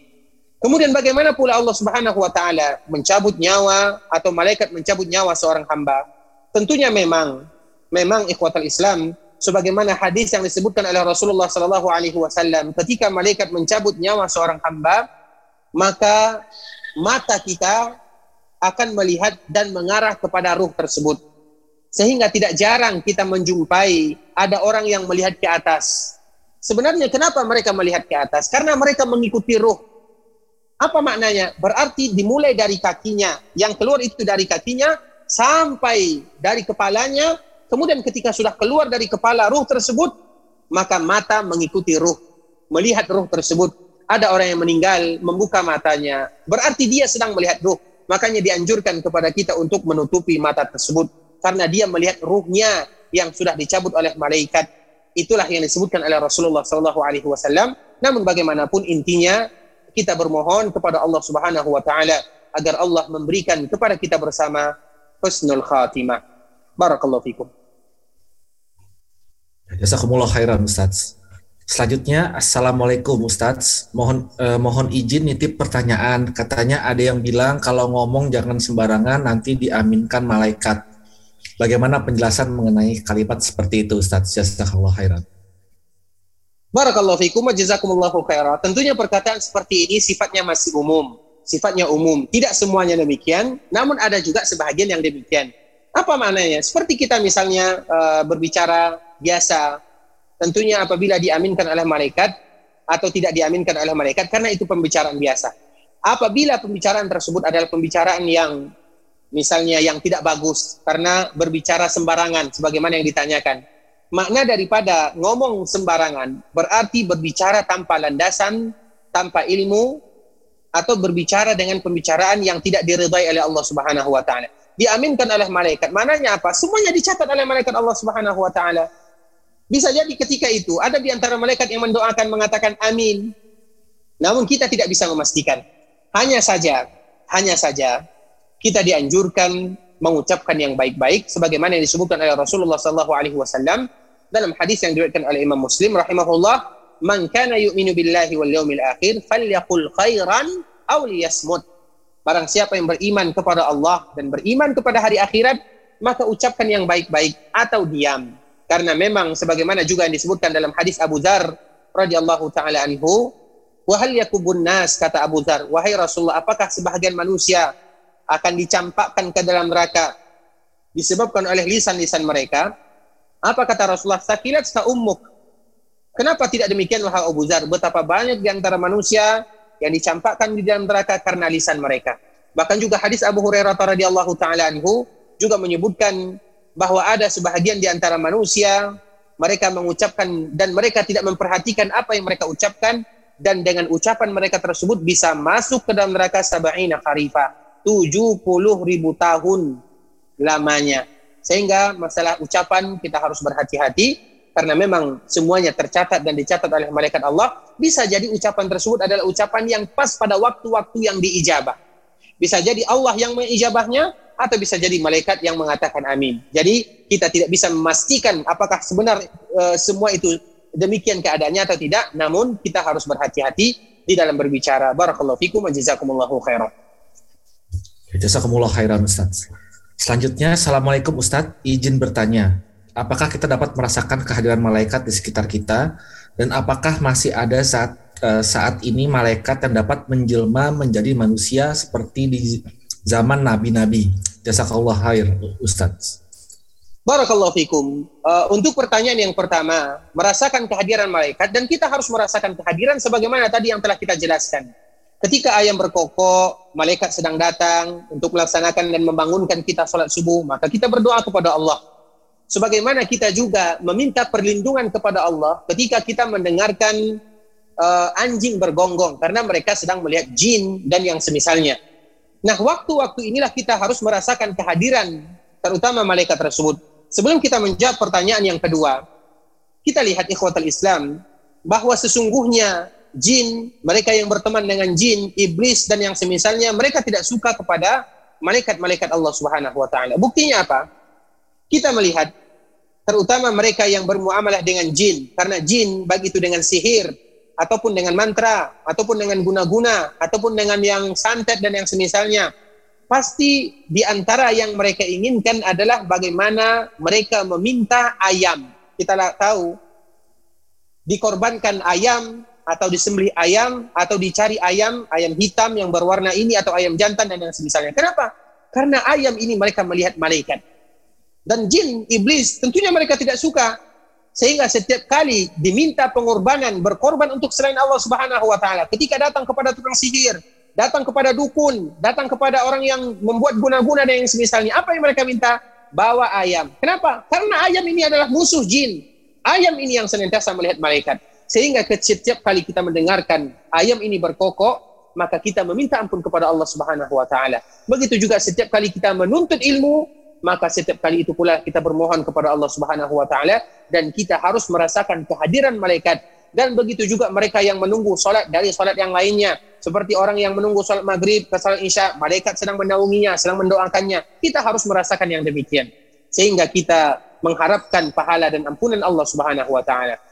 Kemudian bagaimana pula Allah Subhanahu wa taala mencabut nyawa atau malaikat mencabut nyawa seorang hamba? Tentunya memang memang ikhwatal Islam sebagaimana hadis yang disebutkan oleh Rasulullah sallallahu alaihi wasallam ketika malaikat mencabut nyawa seorang hamba maka mata kita akan melihat dan mengarah kepada ruh tersebut. Sehingga tidak jarang kita menjumpai ada orang yang melihat ke atas. Sebenarnya kenapa mereka melihat ke atas? Karena mereka mengikuti ruh apa maknanya berarti dimulai dari kakinya yang keluar itu dari kakinya sampai dari kepalanya Kemudian ketika sudah keluar dari kepala ruh tersebut, maka mata mengikuti ruh, melihat ruh tersebut. Ada orang yang meninggal membuka matanya, berarti dia sedang melihat ruh. Makanya dianjurkan kepada kita untuk menutupi mata tersebut karena dia melihat ruhnya yang sudah dicabut oleh malaikat. Itulah yang disebutkan oleh Rasulullah Wasallam. Namun bagaimanapun intinya kita bermohon kepada Allah Subhanahu Wa Taala agar Allah memberikan kepada kita bersama husnul khatimah. Barakallahu fikum. Jazakumullah khairan Ustaz. Selanjutnya, Assalamualaikum Ustaz. Mohon eh, mohon izin nitip pertanyaan. Katanya ada yang bilang kalau ngomong jangan sembarangan nanti diaminkan malaikat. Bagaimana penjelasan mengenai kalimat seperti itu Ustaz? Jazakallah khairan. Barakallahu fikum wa jazakumullahu khairan. Tentunya perkataan seperti ini sifatnya masih umum. Sifatnya umum. Tidak semuanya demikian, namun ada juga sebahagian yang demikian. Apa maknanya? Seperti kita misalnya uh, berbicara biasa, tentunya apabila diaminkan oleh malaikat atau tidak diaminkan oleh malaikat, karena itu pembicaraan biasa. Apabila pembicaraan tersebut adalah pembicaraan yang misalnya yang tidak bagus karena berbicara sembarangan, sebagaimana yang ditanyakan. Makna daripada ngomong sembarangan berarti berbicara tanpa landasan, tanpa ilmu, atau berbicara dengan pembicaraan yang tidak diridai oleh Allah Subhanahu wa taala diaminkan oleh malaikat. Mananya apa? Semuanya dicatat oleh malaikat Allah Subhanahu wa taala. Bisa jadi ketika itu ada di antara malaikat yang mendoakan mengatakan amin. Namun kita tidak bisa memastikan. Hanya saja, hanya saja kita dianjurkan mengucapkan yang baik-baik sebagaimana yang disebutkan oleh Rasulullah sallallahu alaihi wasallam dalam hadis yang diriwayatkan oleh Imam Muslim rahimahullah, "Man kana yu'minu billahi wal yawmil akhir falyaqul khairan aw liyasmut." Barang siapa yang beriman kepada Allah dan beriman kepada hari akhirat, maka ucapkan yang baik-baik atau diam. Karena memang sebagaimana juga yang disebutkan dalam hadis Abu Dzar radhiyallahu taala anhu, "Wahal yakubun nas," kata Abu Dzar, "Wahai Rasulullah, apakah sebahagian manusia akan dicampakkan ke dalam neraka disebabkan oleh lisan-lisan mereka?" Apa kata Rasulullah? "Sakilat sa ummuk." Kenapa tidak demikian wahai Abu Dzar? Betapa banyak di antara manusia yang dicampakkan di dalam neraka karena lisan mereka. Bahkan juga hadis Abu Hurairah radhiyallahu taala anhu juga menyebutkan bahwa ada sebahagian di antara manusia mereka mengucapkan dan mereka tidak memperhatikan apa yang mereka ucapkan dan dengan ucapan mereka tersebut bisa masuk ke dalam neraka sab'ina kharifa 70 ribu tahun lamanya sehingga masalah ucapan kita harus berhati-hati karena memang semuanya tercatat dan dicatat oleh malaikat Allah, bisa jadi ucapan tersebut adalah ucapan yang pas pada waktu-waktu yang diijabah. Bisa jadi Allah yang mengijabahnya atau bisa jadi malaikat yang mengatakan amin. Jadi kita tidak bisa memastikan apakah sebenar e, semua itu demikian keadaannya atau tidak, namun kita harus berhati-hati di dalam berbicara. Barakallahu fikum wa jazakumullahu khairan. Jazakumullah khairan Ustaz. Selanjutnya, Assalamualaikum Ustaz, izin bertanya apakah kita dapat merasakan kehadiran malaikat di sekitar kita dan apakah masih ada saat uh, saat ini malaikat yang dapat menjelma menjadi manusia seperti di zaman nabi-nabi. Jazakallah khair, Ustaz. Barakallahu fikum. Uh, untuk pertanyaan yang pertama, merasakan kehadiran malaikat dan kita harus merasakan kehadiran sebagaimana tadi yang telah kita jelaskan. Ketika ayam berkokok, malaikat sedang datang untuk melaksanakan dan membangunkan kita salat subuh, maka kita berdoa kepada Allah sebagaimana kita juga meminta perlindungan kepada Allah ketika kita mendengarkan uh, anjing bergonggong karena mereka sedang melihat jin dan yang semisalnya. Nah, waktu-waktu inilah kita harus merasakan kehadiran terutama malaikat tersebut. Sebelum kita menjawab pertanyaan yang kedua, kita lihat ikhwatal Islam bahwa sesungguhnya jin, mereka yang berteman dengan jin, iblis dan yang semisalnya, mereka tidak suka kepada malaikat-malaikat Allah Subhanahu wa taala. Buktinya apa? Kita melihat terutama mereka yang bermuamalah dengan jin karena jin baik itu dengan sihir ataupun dengan mantra ataupun dengan guna-guna ataupun dengan yang santet dan yang semisalnya pasti di antara yang mereka inginkan adalah bagaimana mereka meminta ayam kita tahu dikorbankan ayam atau disembelih ayam atau dicari ayam ayam hitam yang berwarna ini atau ayam jantan dan yang semisalnya kenapa karena ayam ini mereka melihat malaikat dan jin, iblis, tentunya mereka tidak suka. Sehingga setiap kali diminta pengorbanan, berkorban untuk selain Allah Subhanahu wa taala. Ketika datang kepada tukang sihir, datang kepada dukun, datang kepada orang yang membuat guna-guna dan yang semisalnya, apa yang mereka minta? Bawa ayam. Kenapa? Karena ayam ini adalah musuh jin. Ayam ini yang senantiasa melihat malaikat. Sehingga setiap kali kita mendengarkan ayam ini berkokok, maka kita meminta ampun kepada Allah Subhanahu wa taala. Begitu juga setiap kali kita menuntut ilmu, maka setiap kali itu pula kita bermohon kepada Allah Subhanahu wa taala dan kita harus merasakan kehadiran malaikat. Dan begitu juga mereka yang menunggu salat dari salat yang lainnya. Seperti orang yang menunggu salat maghrib ke salat isya malaikat sedang menaunginya sedang mendoakannya. Kita harus merasakan yang demikian. Sehingga kita mengharapkan pahala dan ampunan Allah Subhanahu wa taala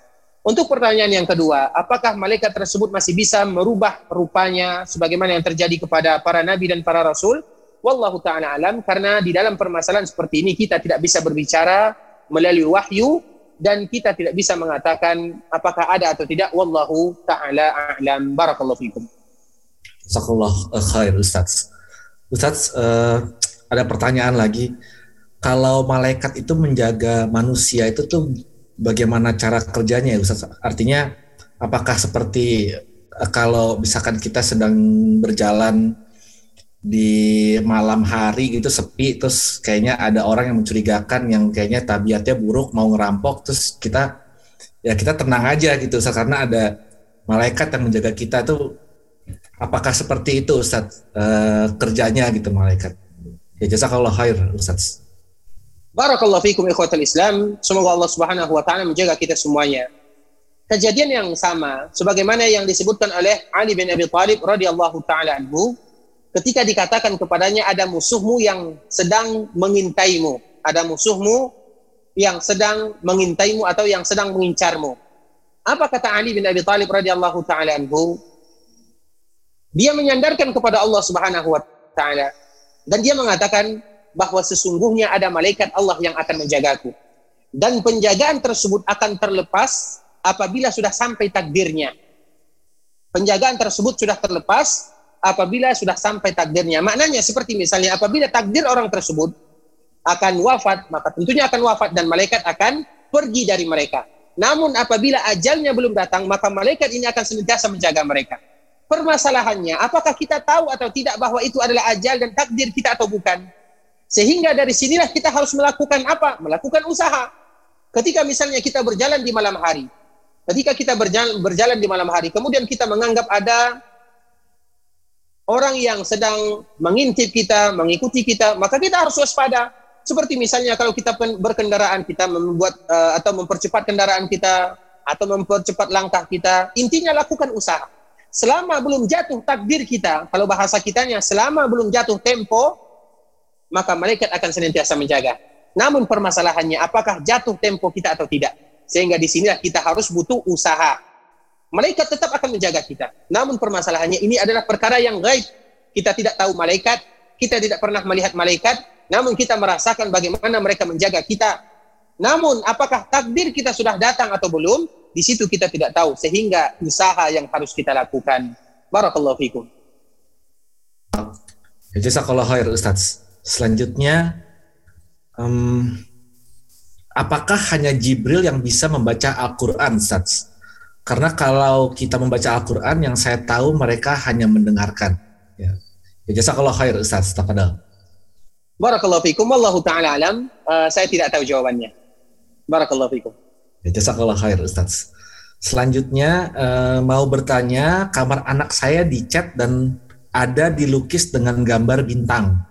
untuk pertanyaan yang kedua, apakah malaikat tersebut masih bisa merubah rupanya sebagaimana yang terjadi kepada para nabi dan para rasul? Wallahu ta'ala alam karena di dalam permasalahan seperti ini kita tidak bisa berbicara melalui wahyu dan kita tidak bisa mengatakan apakah ada atau tidak. Wallahu ta'ala a'lam. Barakallahu fikum. Jazakallah khair Ustaz. Ustaz uh, ada pertanyaan lagi. Kalau malaikat itu menjaga manusia itu tuh bagaimana cara kerjanya ya Ustaz? Artinya apakah seperti uh, kalau misalkan kita sedang berjalan di malam hari gitu sepi terus kayaknya ada orang yang mencurigakan yang kayaknya tabiatnya buruk mau ngerampok terus kita ya kita tenang aja gitu Ustaz, karena ada malaikat yang menjaga kita tuh apakah seperti itu Ustaz uh, kerjanya gitu malaikat? Ya jazakallah khair Ustaz Barakallahu fikum ikhwatal Islam semoga Allah Subhanahu wa taala menjaga kita semuanya kejadian yang sama sebagaimana yang disebutkan oleh Ali bin Abi Thalib radhiyallahu taala anhu ketika dikatakan kepadanya ada musuhmu yang sedang mengintaimu, ada musuhmu yang sedang mengintaimu atau yang sedang mengincarmu. Apa kata Ali bin Abi Thalib radhiyallahu taala anhu? Dia menyandarkan kepada Allah Subhanahu wa taala dan dia mengatakan bahwa sesungguhnya ada malaikat Allah yang akan menjagaku. Dan penjagaan tersebut akan terlepas apabila sudah sampai takdirnya. Penjagaan tersebut sudah terlepas apabila sudah sampai takdirnya. Maknanya seperti misalnya apabila takdir orang tersebut akan wafat, maka tentunya akan wafat dan malaikat akan pergi dari mereka. Namun apabila ajalnya belum datang, maka malaikat ini akan senantiasa menjaga mereka. Permasalahannya, apakah kita tahu atau tidak bahwa itu adalah ajal dan takdir kita atau bukan? Sehingga dari sinilah kita harus melakukan apa? Melakukan usaha. Ketika misalnya kita berjalan di malam hari, ketika kita berjalan, berjalan di malam hari, kemudian kita menganggap ada orang yang sedang mengintip kita, mengikuti kita, maka kita harus waspada. Seperti misalnya kalau kita berkendaraan, kita membuat uh, atau mempercepat kendaraan kita, atau mempercepat langkah kita, intinya lakukan usaha. Selama belum jatuh takdir kita, kalau bahasa kitanya, selama belum jatuh tempo, maka malaikat akan senantiasa menjaga. Namun permasalahannya, apakah jatuh tempo kita atau tidak? Sehingga di sinilah kita harus butuh usaha malaikat tetap akan menjaga kita. Namun permasalahannya ini adalah perkara yang gaib. Kita tidak tahu malaikat, kita tidak pernah melihat malaikat, namun kita merasakan bagaimana mereka menjaga kita. Namun apakah takdir kita sudah datang atau belum? Di situ kita tidak tahu sehingga usaha yang harus kita lakukan. Barakallahu fikum. Jazakallah khair Ustaz. Selanjutnya um, apakah hanya Jibril yang bisa membaca Al-Qur'an Ustaz? Karena kalau kita membaca Al-Quran, yang saya tahu mereka hanya mendengarkan. Ya, ya kalau khair Ustaz, tafadhal. Barakallahu fikum, wallahu ta'ala alam. Uh, saya tidak tahu jawabannya. Barakallahu fikum. Ya, kalau khair Ustaz. Selanjutnya uh, mau bertanya, kamar anak saya dicat dan ada dilukis dengan gambar bintang.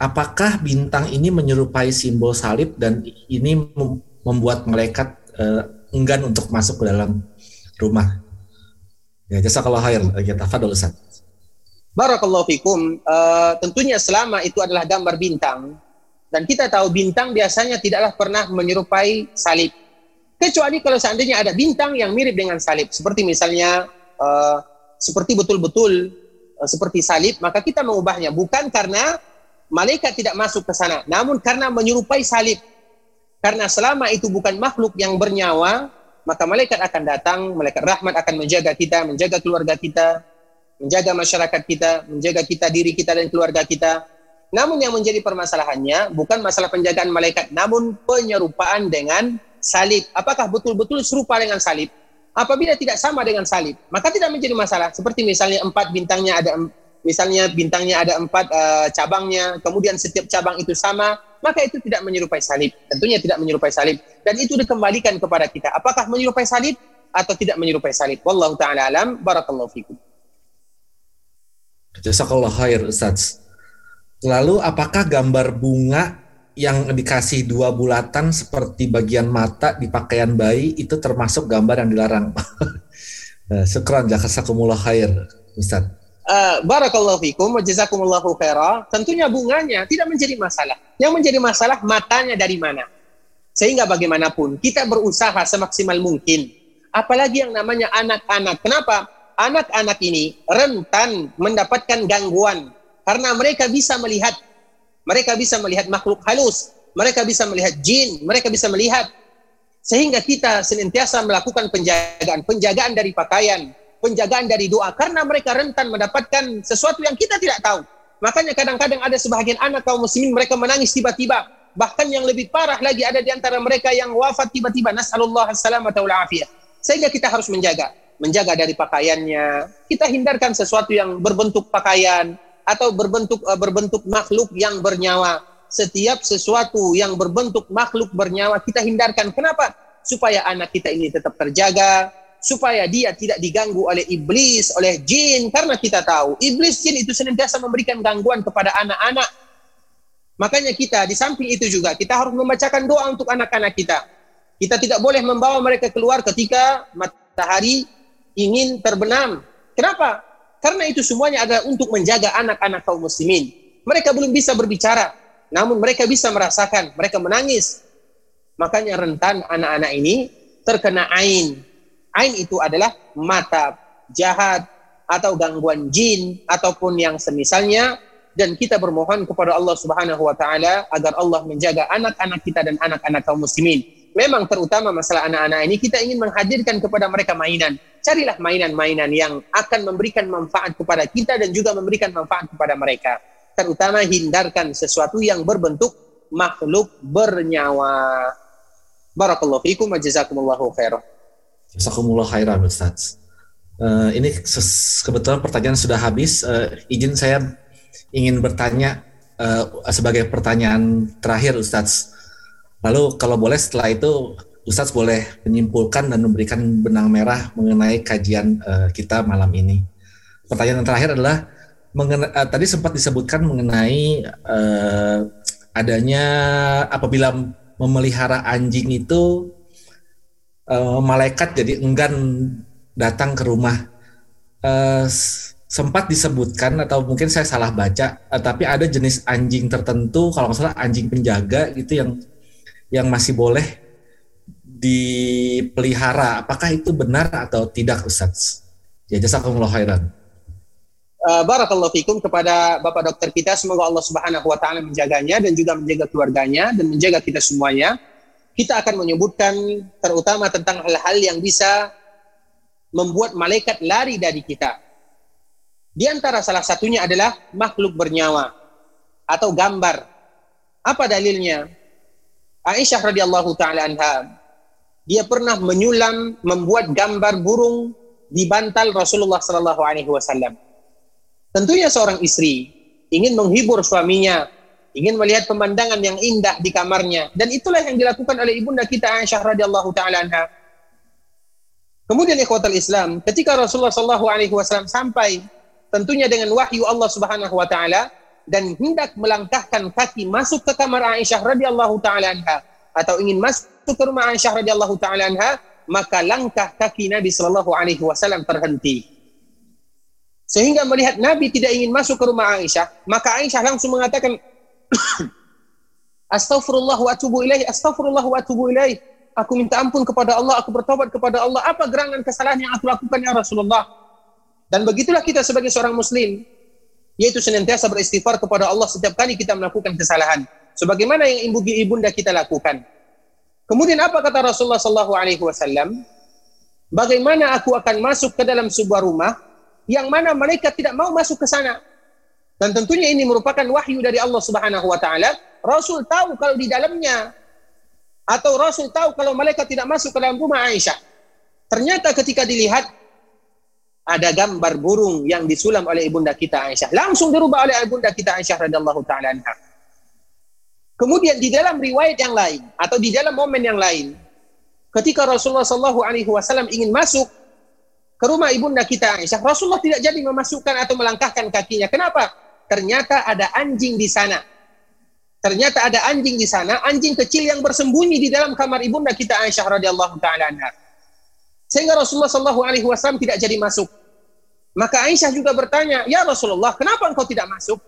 Apakah bintang ini menyerupai simbol salib dan ini mem- membuat malaikat eh, enggan untuk masuk ke dalam rumah? Ya, jazakallah khair. Ya, tafadhol Ustaz. Barakallahu fikum. Uh, tentunya selama itu adalah gambar bintang dan kita tahu bintang biasanya tidaklah pernah menyerupai salib. Kecuali kalau seandainya ada bintang yang mirip dengan salib, seperti misalnya uh, seperti betul-betul uh, seperti salib, maka kita mengubahnya bukan karena malaikat tidak masuk ke sana, namun karena menyerupai salib. Karena selama itu bukan makhluk yang bernyawa, maka malaikat akan datang, malaikat rahmat akan menjaga kita, menjaga keluarga kita, menjaga masyarakat kita, menjaga kita diri kita dan keluarga kita. Namun yang menjadi permasalahannya bukan masalah penjagaan malaikat, namun penyerupaan dengan salib. Apakah betul-betul serupa dengan salib? Apabila tidak sama dengan salib, maka tidak menjadi masalah. Seperti misalnya empat bintangnya ada misalnya bintangnya ada empat uh, cabangnya, kemudian setiap cabang itu sama, maka itu tidak menyerupai salib. Tentunya tidak menyerupai salib. Dan itu dikembalikan kepada kita. Apakah menyerupai salib atau tidak menyerupai salib? Wallahu taala alam. Barakallahu fikum. Jazakallah khair Ustaz. Lalu apakah gambar bunga yang dikasih dua bulatan seperti bagian mata di pakaian bayi itu termasuk gambar yang dilarang? Eh, syukran jazakumullah khair Ustaz. Uh, barakallahu fikum jazakumullahu khaira. Tentunya bunganya tidak menjadi masalah. Yang menjadi masalah matanya dari mana. Sehingga bagaimanapun kita berusaha semaksimal mungkin. Apalagi yang namanya anak-anak. Kenapa? anak-anak ini rentan mendapatkan gangguan karena mereka bisa melihat mereka bisa melihat makhluk halus, mereka bisa melihat jin, mereka bisa melihat sehingga kita senantiasa melakukan penjagaan, penjagaan dari pakaian, penjagaan dari doa karena mereka rentan mendapatkan sesuatu yang kita tidak tahu. Makanya kadang-kadang ada sebagian anak kaum muslimin mereka menangis tiba-tiba. Bahkan yang lebih parah lagi ada di antara mereka yang wafat tiba-tiba. Nas'alullah as-salamata wal afiyah. Sehingga kita harus menjaga menjaga dari pakaiannya. Kita hindarkan sesuatu yang berbentuk pakaian atau berbentuk uh, berbentuk makhluk yang bernyawa. Setiap sesuatu yang berbentuk makhluk bernyawa kita hindarkan. Kenapa? Supaya anak kita ini tetap terjaga, supaya dia tidak diganggu oleh iblis, oleh jin karena kita tahu iblis jin itu senantiasa memberikan gangguan kepada anak-anak. Makanya kita di samping itu juga kita harus membacakan doa untuk anak-anak kita. Kita tidak boleh membawa mereka keluar ketika matahari ingin terbenam. Kenapa? Karena itu semuanya adalah untuk menjaga anak-anak kaum muslimin. Mereka belum bisa berbicara, namun mereka bisa merasakan, mereka menangis. Makanya rentan anak-anak ini terkena ain. Ain itu adalah mata jahat atau gangguan jin ataupun yang semisalnya dan kita bermohon kepada Allah Subhanahu wa taala agar Allah menjaga anak-anak kita dan anak-anak kaum muslimin. Memang terutama masalah anak-anak ini kita ingin menghadirkan kepada mereka mainan carilah mainan-mainan yang akan memberikan manfaat kepada kita dan juga memberikan manfaat kepada mereka. Terutama hindarkan sesuatu yang berbentuk makhluk bernyawa. Barakallahu fiikum wa jazakumullahu khairan. Jazakumullah khairan Ustaz. Uh, ini kebetulan pertanyaan sudah habis. Uh, izin saya ingin bertanya uh, sebagai pertanyaan terakhir Ustaz. Lalu kalau boleh setelah itu Ustadz boleh menyimpulkan dan memberikan benang merah mengenai kajian uh, kita malam ini. Pertanyaan terakhir adalah uh, tadi sempat disebutkan mengenai uh, adanya apabila memelihara anjing itu uh, malaikat jadi enggan datang ke rumah. Uh, sempat disebutkan atau mungkin saya salah baca, uh, tapi ada jenis anjing tertentu kalau nggak salah anjing penjaga gitu yang yang masih boleh dipelihara. Apakah itu benar atau tidak Ustaz? Ya jazakumullah khairan. Barakallahu fikum kepada Bapak dokter kita semoga Allah Subhanahu wa taala menjaganya dan juga menjaga keluarganya dan menjaga kita semuanya. Kita akan menyebutkan terutama tentang hal-hal yang bisa membuat malaikat lari dari kita. Di antara salah satunya adalah makhluk bernyawa atau gambar. Apa dalilnya? Aisyah radhiyallahu taala anha dia pernah menyulam membuat gambar burung di bantal Rasulullah Sallallahu Alaihi Wasallam. Tentunya seorang istri ingin menghibur suaminya, ingin melihat pemandangan yang indah di kamarnya, dan itulah yang dilakukan oleh ibunda kita Aisyah radhiyallahu taala anha. Kemudian ikhwatul Islam, ketika Rasulullah Sallallahu Alaihi Wasallam sampai, tentunya dengan wahyu Allah Subhanahu Wa Taala, dan hendak melangkahkan kaki masuk ke kamar Aisyah radhiyallahu taala anha atau ingin masuk ke rumah Aisyah radhiyallahu taala anha, maka langkah kaki Nabi sallallahu alaihi wasallam terhenti. Sehingga melihat Nabi tidak ingin masuk ke rumah Aisyah, maka Aisyah langsung mengatakan Astaghfirullah wa atubu ilaih, astaghfirullah wa atubu ilaih. Aku minta ampun kepada Allah, aku bertobat kepada Allah. Apa gerangan kesalahan yang aku lakukan ya Rasulullah? Dan begitulah kita sebagai seorang muslim, yaitu senantiasa beristighfar kepada Allah setiap kali kita melakukan kesalahan. Sebagaimana yang ibu ibunda kita lakukan. Kemudian apa kata Rasulullah sallallahu alaihi wasallam? Bagaimana aku akan masuk ke dalam sebuah rumah yang mana mereka tidak mau masuk ke sana? Dan tentunya ini merupakan wahyu dari Allah Subhanahu wa taala Rasul tahu kalau di dalamnya atau Rasul tahu kalau malaikat tidak masuk ke dalam rumah Aisyah. Ternyata ketika dilihat ada gambar burung yang disulam oleh ibunda kita Aisyah. Langsung dirubah oleh ibunda kita Aisyah radhiyallahu taala anha. Kemudian di dalam riwayat yang lain atau di dalam momen yang lain, ketika Rasulullah Shallallahu Alaihi Wasallam ingin masuk ke rumah ibunda kita Aisyah, Rasulullah tidak jadi memasukkan atau melangkahkan kakinya. Kenapa? Ternyata ada anjing di sana. Ternyata ada anjing di sana, anjing kecil yang bersembunyi di dalam kamar ibunda kita Aisyah radhiyallahu taala anha. Sehingga Rasulullah Shallallahu alaihi wasallam tidak jadi masuk. Maka Aisyah juga bertanya, "Ya Rasulullah, kenapa engkau tidak masuk?"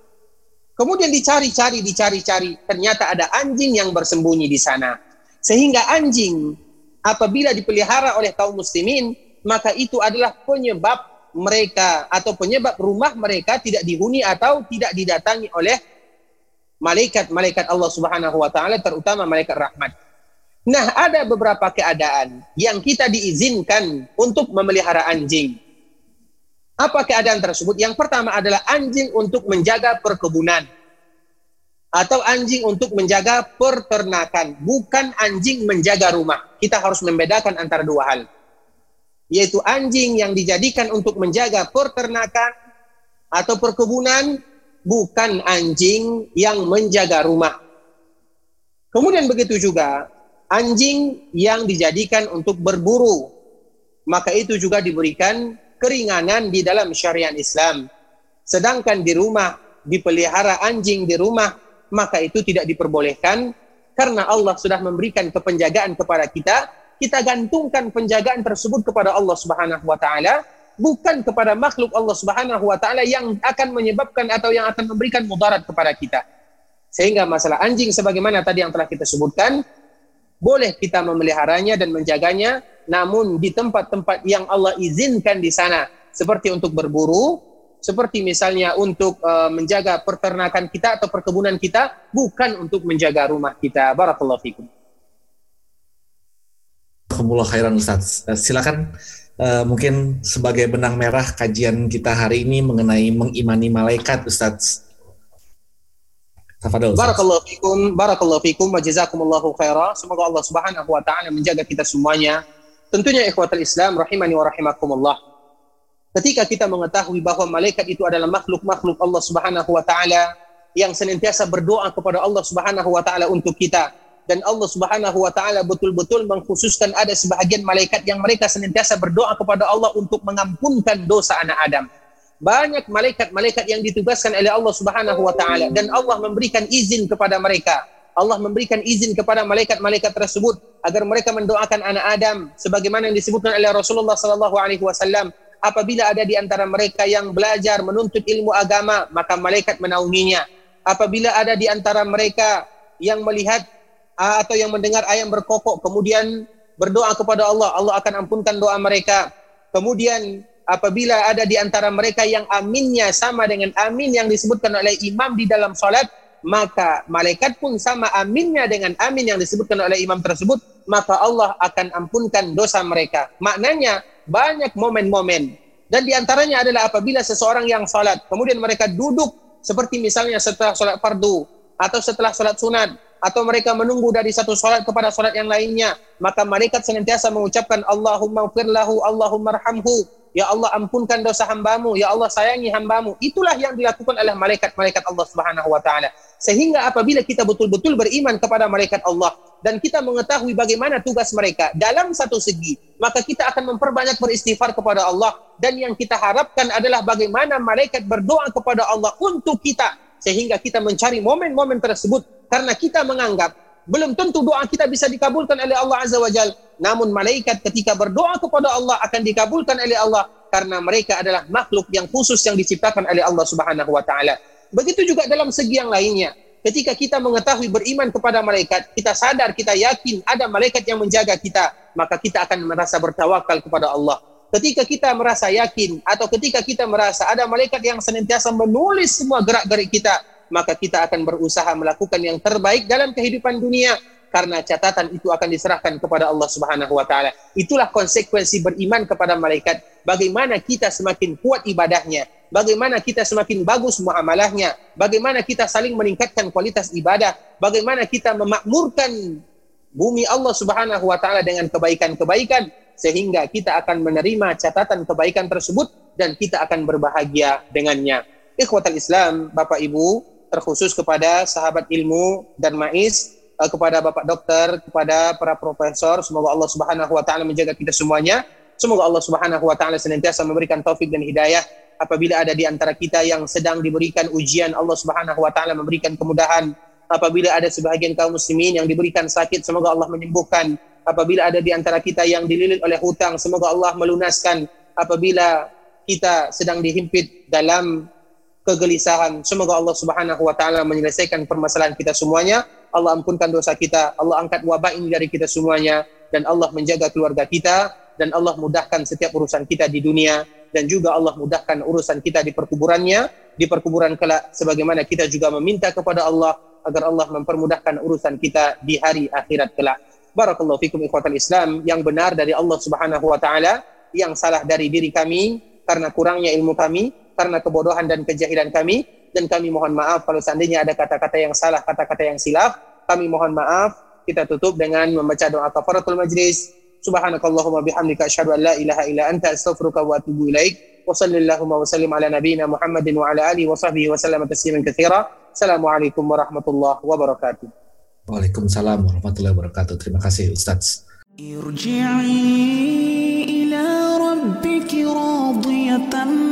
Kemudian dicari-cari, dicari-cari, ternyata ada anjing yang bersembunyi di sana. Sehingga anjing apabila dipelihara oleh kaum muslimin, maka itu adalah penyebab mereka atau penyebab rumah mereka tidak dihuni atau tidak didatangi oleh malaikat-malaikat Allah Subhanahu wa taala terutama malaikat rahmat. Nah, ada beberapa keadaan yang kita diizinkan untuk memelihara anjing. Apa keadaan tersebut? Yang pertama adalah anjing untuk menjaga perkebunan atau anjing untuk menjaga peternakan, bukan anjing menjaga rumah. Kita harus membedakan antara dua hal. Yaitu anjing yang dijadikan untuk menjaga peternakan atau perkebunan bukan anjing yang menjaga rumah. Kemudian begitu juga anjing yang dijadikan untuk berburu, maka itu juga diberikan keringanan di dalam syariat Islam. Sedangkan di rumah dipelihara anjing di rumah, maka itu tidak diperbolehkan karena Allah sudah memberikan kepenjagaan kepada kita, kita gantungkan penjagaan tersebut kepada Allah Subhanahu wa taala bukan kepada makhluk Allah Subhanahu wa taala yang akan menyebabkan atau yang akan memberikan mudarat kepada kita. Sehingga masalah anjing sebagaimana tadi yang telah kita sebutkan boleh kita memeliharanya dan menjaganya namun di tempat-tempat yang Allah izinkan di sana seperti untuk berburu, seperti misalnya untuk uh, menjaga peternakan kita atau perkebunan kita bukan untuk menjaga rumah kita. Barakallahu fikum. Alhamdulillah khairan Ustaz. Eh, silakan uh, mungkin sebagai benang merah kajian kita hari ini mengenai mengimani malaikat Ustaz. Tafadol. Barakallahu fikum, barakallahu fikum wa jazakumullahu khaira. Semoga Allah Subhanahu wa taala menjaga kita semuanya. Tentunya ikhwatul Islam rahimani wa rahimakumullah. Ketika kita mengetahui bahwa malaikat itu adalah makhluk-makhluk Allah Subhanahu wa taala yang senantiasa berdoa kepada Allah Subhanahu wa taala untuk kita, dan Allah Subhanahu wa taala betul-betul mengkhususkan ada sebahagian malaikat yang mereka senantiasa berdoa kepada Allah untuk mengampunkan dosa anak Adam. Banyak malaikat-malaikat yang ditugaskan oleh Allah Subhanahu wa taala dan Allah memberikan izin kepada mereka. Allah memberikan izin kepada malaikat-malaikat tersebut agar mereka mendoakan anak Adam sebagaimana yang disebutkan oleh Rasulullah sallallahu alaihi wasallam apabila ada di antara mereka yang belajar menuntut ilmu agama maka malaikat menaunginya apabila ada di antara mereka yang melihat atau yang mendengar ayam berkokok kemudian berdoa kepada Allah, Allah akan ampunkan doa mereka. Kemudian apabila ada di antara mereka yang aminnya sama dengan amin yang disebutkan oleh imam di dalam salat, maka malaikat pun sama aminnya dengan amin yang disebutkan oleh imam tersebut, maka Allah akan ampunkan dosa mereka. Maknanya banyak momen-momen dan di antaranya adalah apabila seseorang yang salat, kemudian mereka duduk seperti misalnya setelah salat fardu atau setelah salat sunat atau mereka menunggu dari satu solat kepada solat yang lainnya, maka malaikat senantiasa mengucapkan Allahumma firlahu, Allahumma rahamhu, Ya Allah ampunkan dosa hambamu, Ya Allah sayangi hambamu. Itulah yang dilakukan oleh malaikat-malaikat Allah Subhanahu wa taala. Sehingga apabila kita betul-betul beriman kepada malaikat Allah dan kita mengetahui bagaimana tugas mereka dalam satu segi, maka kita akan memperbanyak beristighfar kepada Allah dan yang kita harapkan adalah bagaimana malaikat berdoa kepada Allah untuk kita sehingga kita mencari momen-momen tersebut karena kita menganggap belum tentu doa kita bisa dikabulkan oleh Allah Azza wa Jal. Namun malaikat ketika berdoa kepada Allah akan dikabulkan oleh Allah karena mereka adalah makhluk yang khusus yang diciptakan oleh Allah Subhanahu wa taala. Begitu juga dalam segi yang lainnya. Ketika kita mengetahui beriman kepada malaikat, kita sadar, kita yakin ada malaikat yang menjaga kita, maka kita akan merasa bertawakal kepada Allah. Ketika kita merasa yakin atau ketika kita merasa ada malaikat yang senantiasa menulis semua gerak-gerik kita, maka kita akan berusaha melakukan yang terbaik dalam kehidupan dunia karena catatan itu akan diserahkan kepada Allah Subhanahu wa taala. Itulah konsekuensi beriman kepada malaikat. Bagaimana kita semakin kuat ibadahnya, bagaimana kita semakin bagus muamalahnya, bagaimana kita saling meningkatkan kualitas ibadah, bagaimana kita memakmurkan bumi Allah Subhanahu wa taala dengan kebaikan-kebaikan sehingga kita akan menerima catatan kebaikan tersebut dan kita akan berbahagia dengannya. Ikhwatal Islam, Bapak Ibu, terkhusus kepada sahabat ilmu dan mais, eh, kepada Bapak dokter, kepada para profesor, semoga Allah Subhanahu wa taala menjaga kita semuanya. Semoga Allah Subhanahu wa taala senantiasa memberikan taufik dan hidayah apabila ada di antara kita yang sedang diberikan ujian. Allah Subhanahu wa taala memberikan kemudahan. Apabila ada sebahagian kaum muslimin yang diberikan sakit semoga Allah menyembuhkan. Apabila ada di antara kita yang dililit oleh hutang semoga Allah melunaskan. Apabila kita sedang dihimpit dalam kegelisahan. Semoga Allah Subhanahu wa taala menyelesaikan permasalahan kita semuanya. Allah ampunkan dosa kita. Allah angkat wabah ini dari kita semuanya. Dan Allah menjaga keluarga kita. Dan Allah mudahkan setiap urusan kita di dunia. Dan juga Allah mudahkan urusan kita di perkuburannya, di perkuburan kelak sebagaimana kita juga meminta kepada Allah agar Allah mempermudahkan urusan kita di hari akhirat kelak. Barakallahu fikum ikhwatal Islam. Yang benar dari Allah Subhanahu wa taala, yang salah dari diri kami karena kurangnya ilmu kami, karena kebodohan dan kejahilan kami dan kami mohon maaf kalau seandainya ada kata-kata yang salah, kata-kata yang silap, kami mohon maaf. Kita tutup dengan membaca doa kafaratul majlis. Subhanakallahumma bihamdika asyhadu an la ilaha illa anta astaghfiruka wa atubu ilaik. Wa sallallahu wa sallim ala nabiyyina Muhammadin wa ala alihi wa sahbihi wa sallam tasliman katsira. Assalamualaikum warahmatullahi wabarakatuh. Waalaikumsalam warahmatullahi wabarakatuh. Terima kasih Ustaz. Irji'i ila rabbiki radiyatan